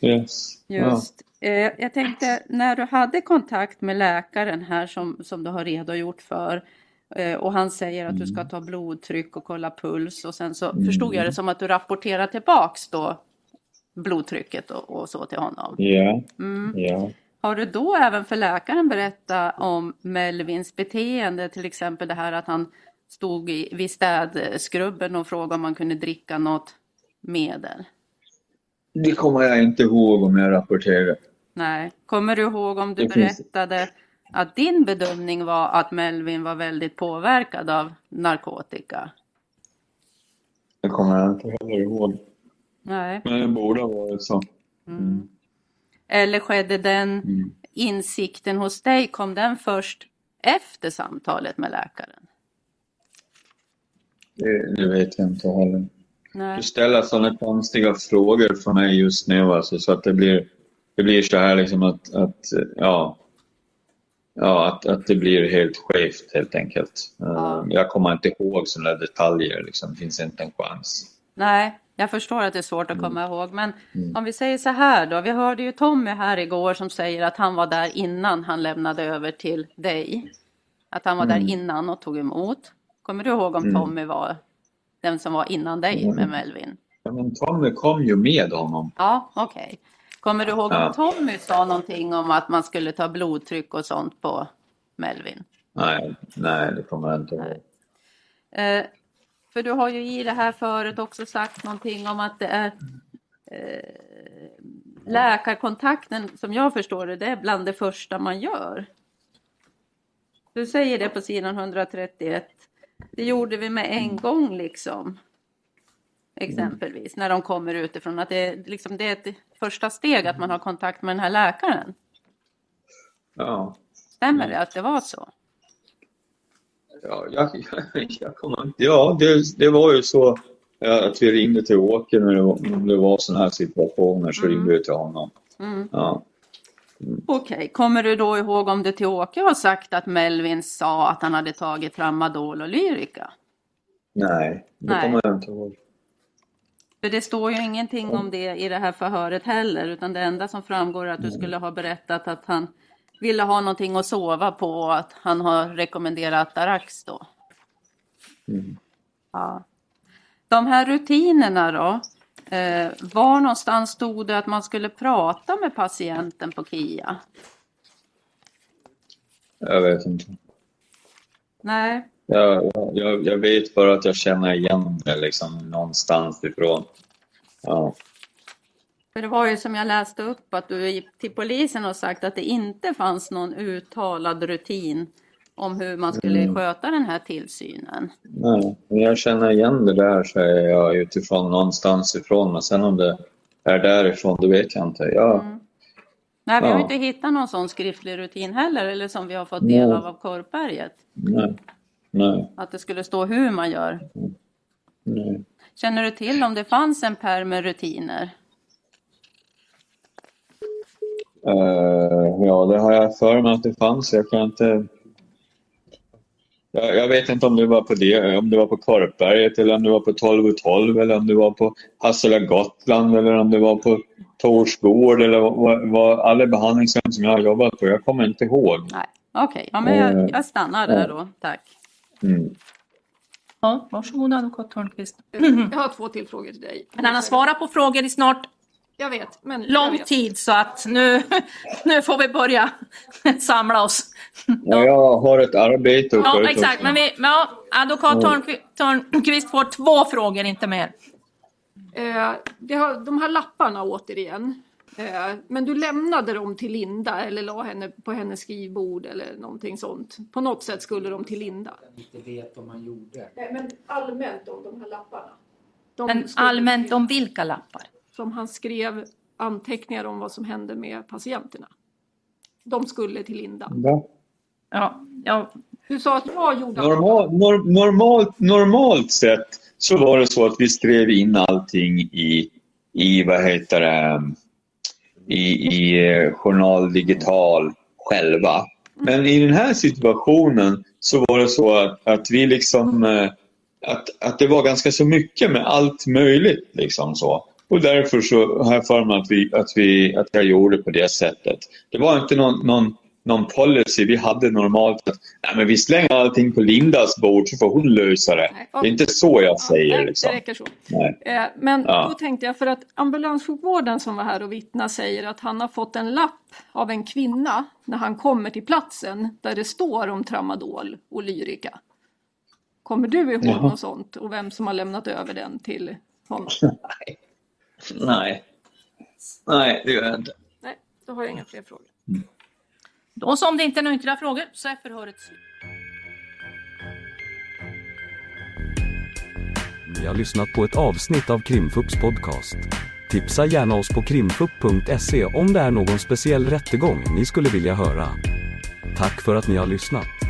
Yes. Just. Eh, jag tänkte när du hade kontakt med läkaren här som, som du har redogjort för eh, och han säger att du ska ta blodtryck och kolla puls och sen så förstod jag det som att du rapporterar tillbaks då blodtrycket och, och så till honom. Ja. Mm. Ja. Har du då även för läkaren berättat om Melvins beteende, till exempel det här att han stod i, vid städskrubben och frågade om man kunde dricka något medel? Det kommer jag inte ihåg om jag rapporterar. Nej. Kommer du ihåg om du berättade att din bedömning var att Melvin var väldigt påverkad av narkotika? Det kommer jag inte heller ihåg. Nej. Men det borde ha varit så. Mm. Eller skedde den Mm. insikten hos dig, kom den först efter samtalet med läkaren? Det, det vet jag inte heller. Nej. Du ställer sådana konstiga frågor för mig just nu alltså, så att det blir, det blir så här liksom att, att ja, ja att, att det blir helt skevt helt enkelt. Ja. Eh, Jag kommer inte ihåg sådana detaljer, liksom. det finns inte en chans. Nej, jag förstår att det är svårt att komma ihåg. Men Mm. om vi säger så här då. Vi hörde ju Tommy här igår som säger att han var där innan han lämnade över till dig. Att han var Mm. där innan och tog emot. Kommer du ihåg om Tommy var den som var innan dig Mm. med Melvin? Ja, men Tommy kom ju med honom. Ja, okej. Kommer du ihåg om Tommy sa någonting om att man skulle ta blodtryck och sånt på Melvin? Nej, nej det kommer jag inte ihåg. Eh, för du har ju i det här förut också sagt någonting om att det är eh, läkarkontakten, som jag förstår det, det är bland det första man gör. Du säger det på sidan 131. Det gjorde vi med en gång liksom. Exempelvis när de kommer utifrån. Att det, liksom, det är ett första steg att man har kontakt med den här läkaren. Ja. Stämmer det att det var så? Ja, jag, jag kommer inte... Ja, det, det var ju så ja, att vi ringde till Åke när det det var sådana här situationer så ringde vi till honom. Mm. Ja. Okej, kommer du då ihåg om du till Åke har sagt att Melvin sa att han hade tagit tramadol och lyrika? Nej, det Nej. kommer jag inte ihåg. För det står ju ingenting om det i det här förhöret heller, utan det enda som framgår är att du skulle ha berättat att han ville ha någonting att sova på och att han har rekommenderat Darax då. Mm. Ja. De här rutinerna då, eh, var någonstans stod det att man skulle prata med patienten på KIA? Jag vet inte. Nej, Jag, jag, jag vet bara att jag känner igen det liksom någonstans ifrån. Ja. För det var ju som jag läste upp att du gick till polisen och sagt att det inte fanns någon uttalad rutin om hur man skulle Mm. sköta den här tillsynen. Nej, jag känner igen det där säger jag utifrån någonstans ifrån. Men sen om det är därifrån, det vet jag inte. Ja, Mm. Nej, vi har Ja. inte hittat någon sån skriftlig rutin heller, eller som vi har fått del Nej. av av Korpberget. nej, nej, Att det skulle stå hur man gör. nej. Känner du till om det fanns en pärm med rutiner? Eh, ja, det har jag för mig att det fanns. Jag kan inte... Jag, jag vet inte om det var på det, om det var på Korpberget eller om det var på 12 och 12 eller om det var på Hassela Gotland eller om det var på Torsgård eller vad, vad, alla behandlingshem som jag har jobbat på. Jag kommer inte ihåg. Nej, okej. Ja, men jag, Eh, jag stannar där då. Tack. Mm. Ja, varsågod advokat Törnqvist. Jag har två till frågor till dig. Men han har svarat på frågor i snart Jag vet. Men jag lång vet. tid så att nu, nu får vi börja samla oss. Ja, jag har ett arbete att Ja, exakt. också. Men vi, ja, advokat Törnqvist, får två frågor, inte mer. Eh, det har, de här lapparna återigen. Eh, men du lämnade dem till Linda eller la henne på hennes skrivbord eller någonting sånt. På något sätt skulle de till Linda. inte vet om han gjorde. Men allmänt om de här lapparna. De Men allmänt till- om vilka lappar? Som han skrev anteckningar om vad som hände med patienterna. De skulle till Linda. Va? Ja, ja, Du sa att jag gjorde Normal, nor, normalt, normalt sett så var det så att vi skrev in allting i, i vad heter det, i, i eh, Journal Digital själva. Men i den här situationen så var det så att, att vi liksom eh, att, att det var ganska så mycket med allt möjligt liksom så. Och därför så har jag för mig att, vi, att, vi, att jag gjorde på det sättet. Det var inte någon, någon, någon policy vi hade normalt att nej, men vi slänger allting på Lindas bord så får hon lösa det. Nej, Det är inte så jag Ja, säger. nej, Liksom. Det räcker så. Eh, Men Ja. då tänkte jag för att ambulanssjukvården som var här och vittna säger att han har fått en lapp av en kvinna när han kommer till platsen där det står om tramadol och lyrika. Kommer du ihåg Jaha. något sånt och vem som har lämnat över den till honom? Nej. Nej, det gör jag inte. Nej, då har jag inga fler frågor. då så om det inte är några ytterligare frågor så är förhöret slut. Ni har lyssnat på ett avsnitt av Krimfupps podcast. Tipsa gärna oss på krimfupp.se om det är någon speciell rättegång ni skulle vilja höra. Tack för att ni har lyssnat.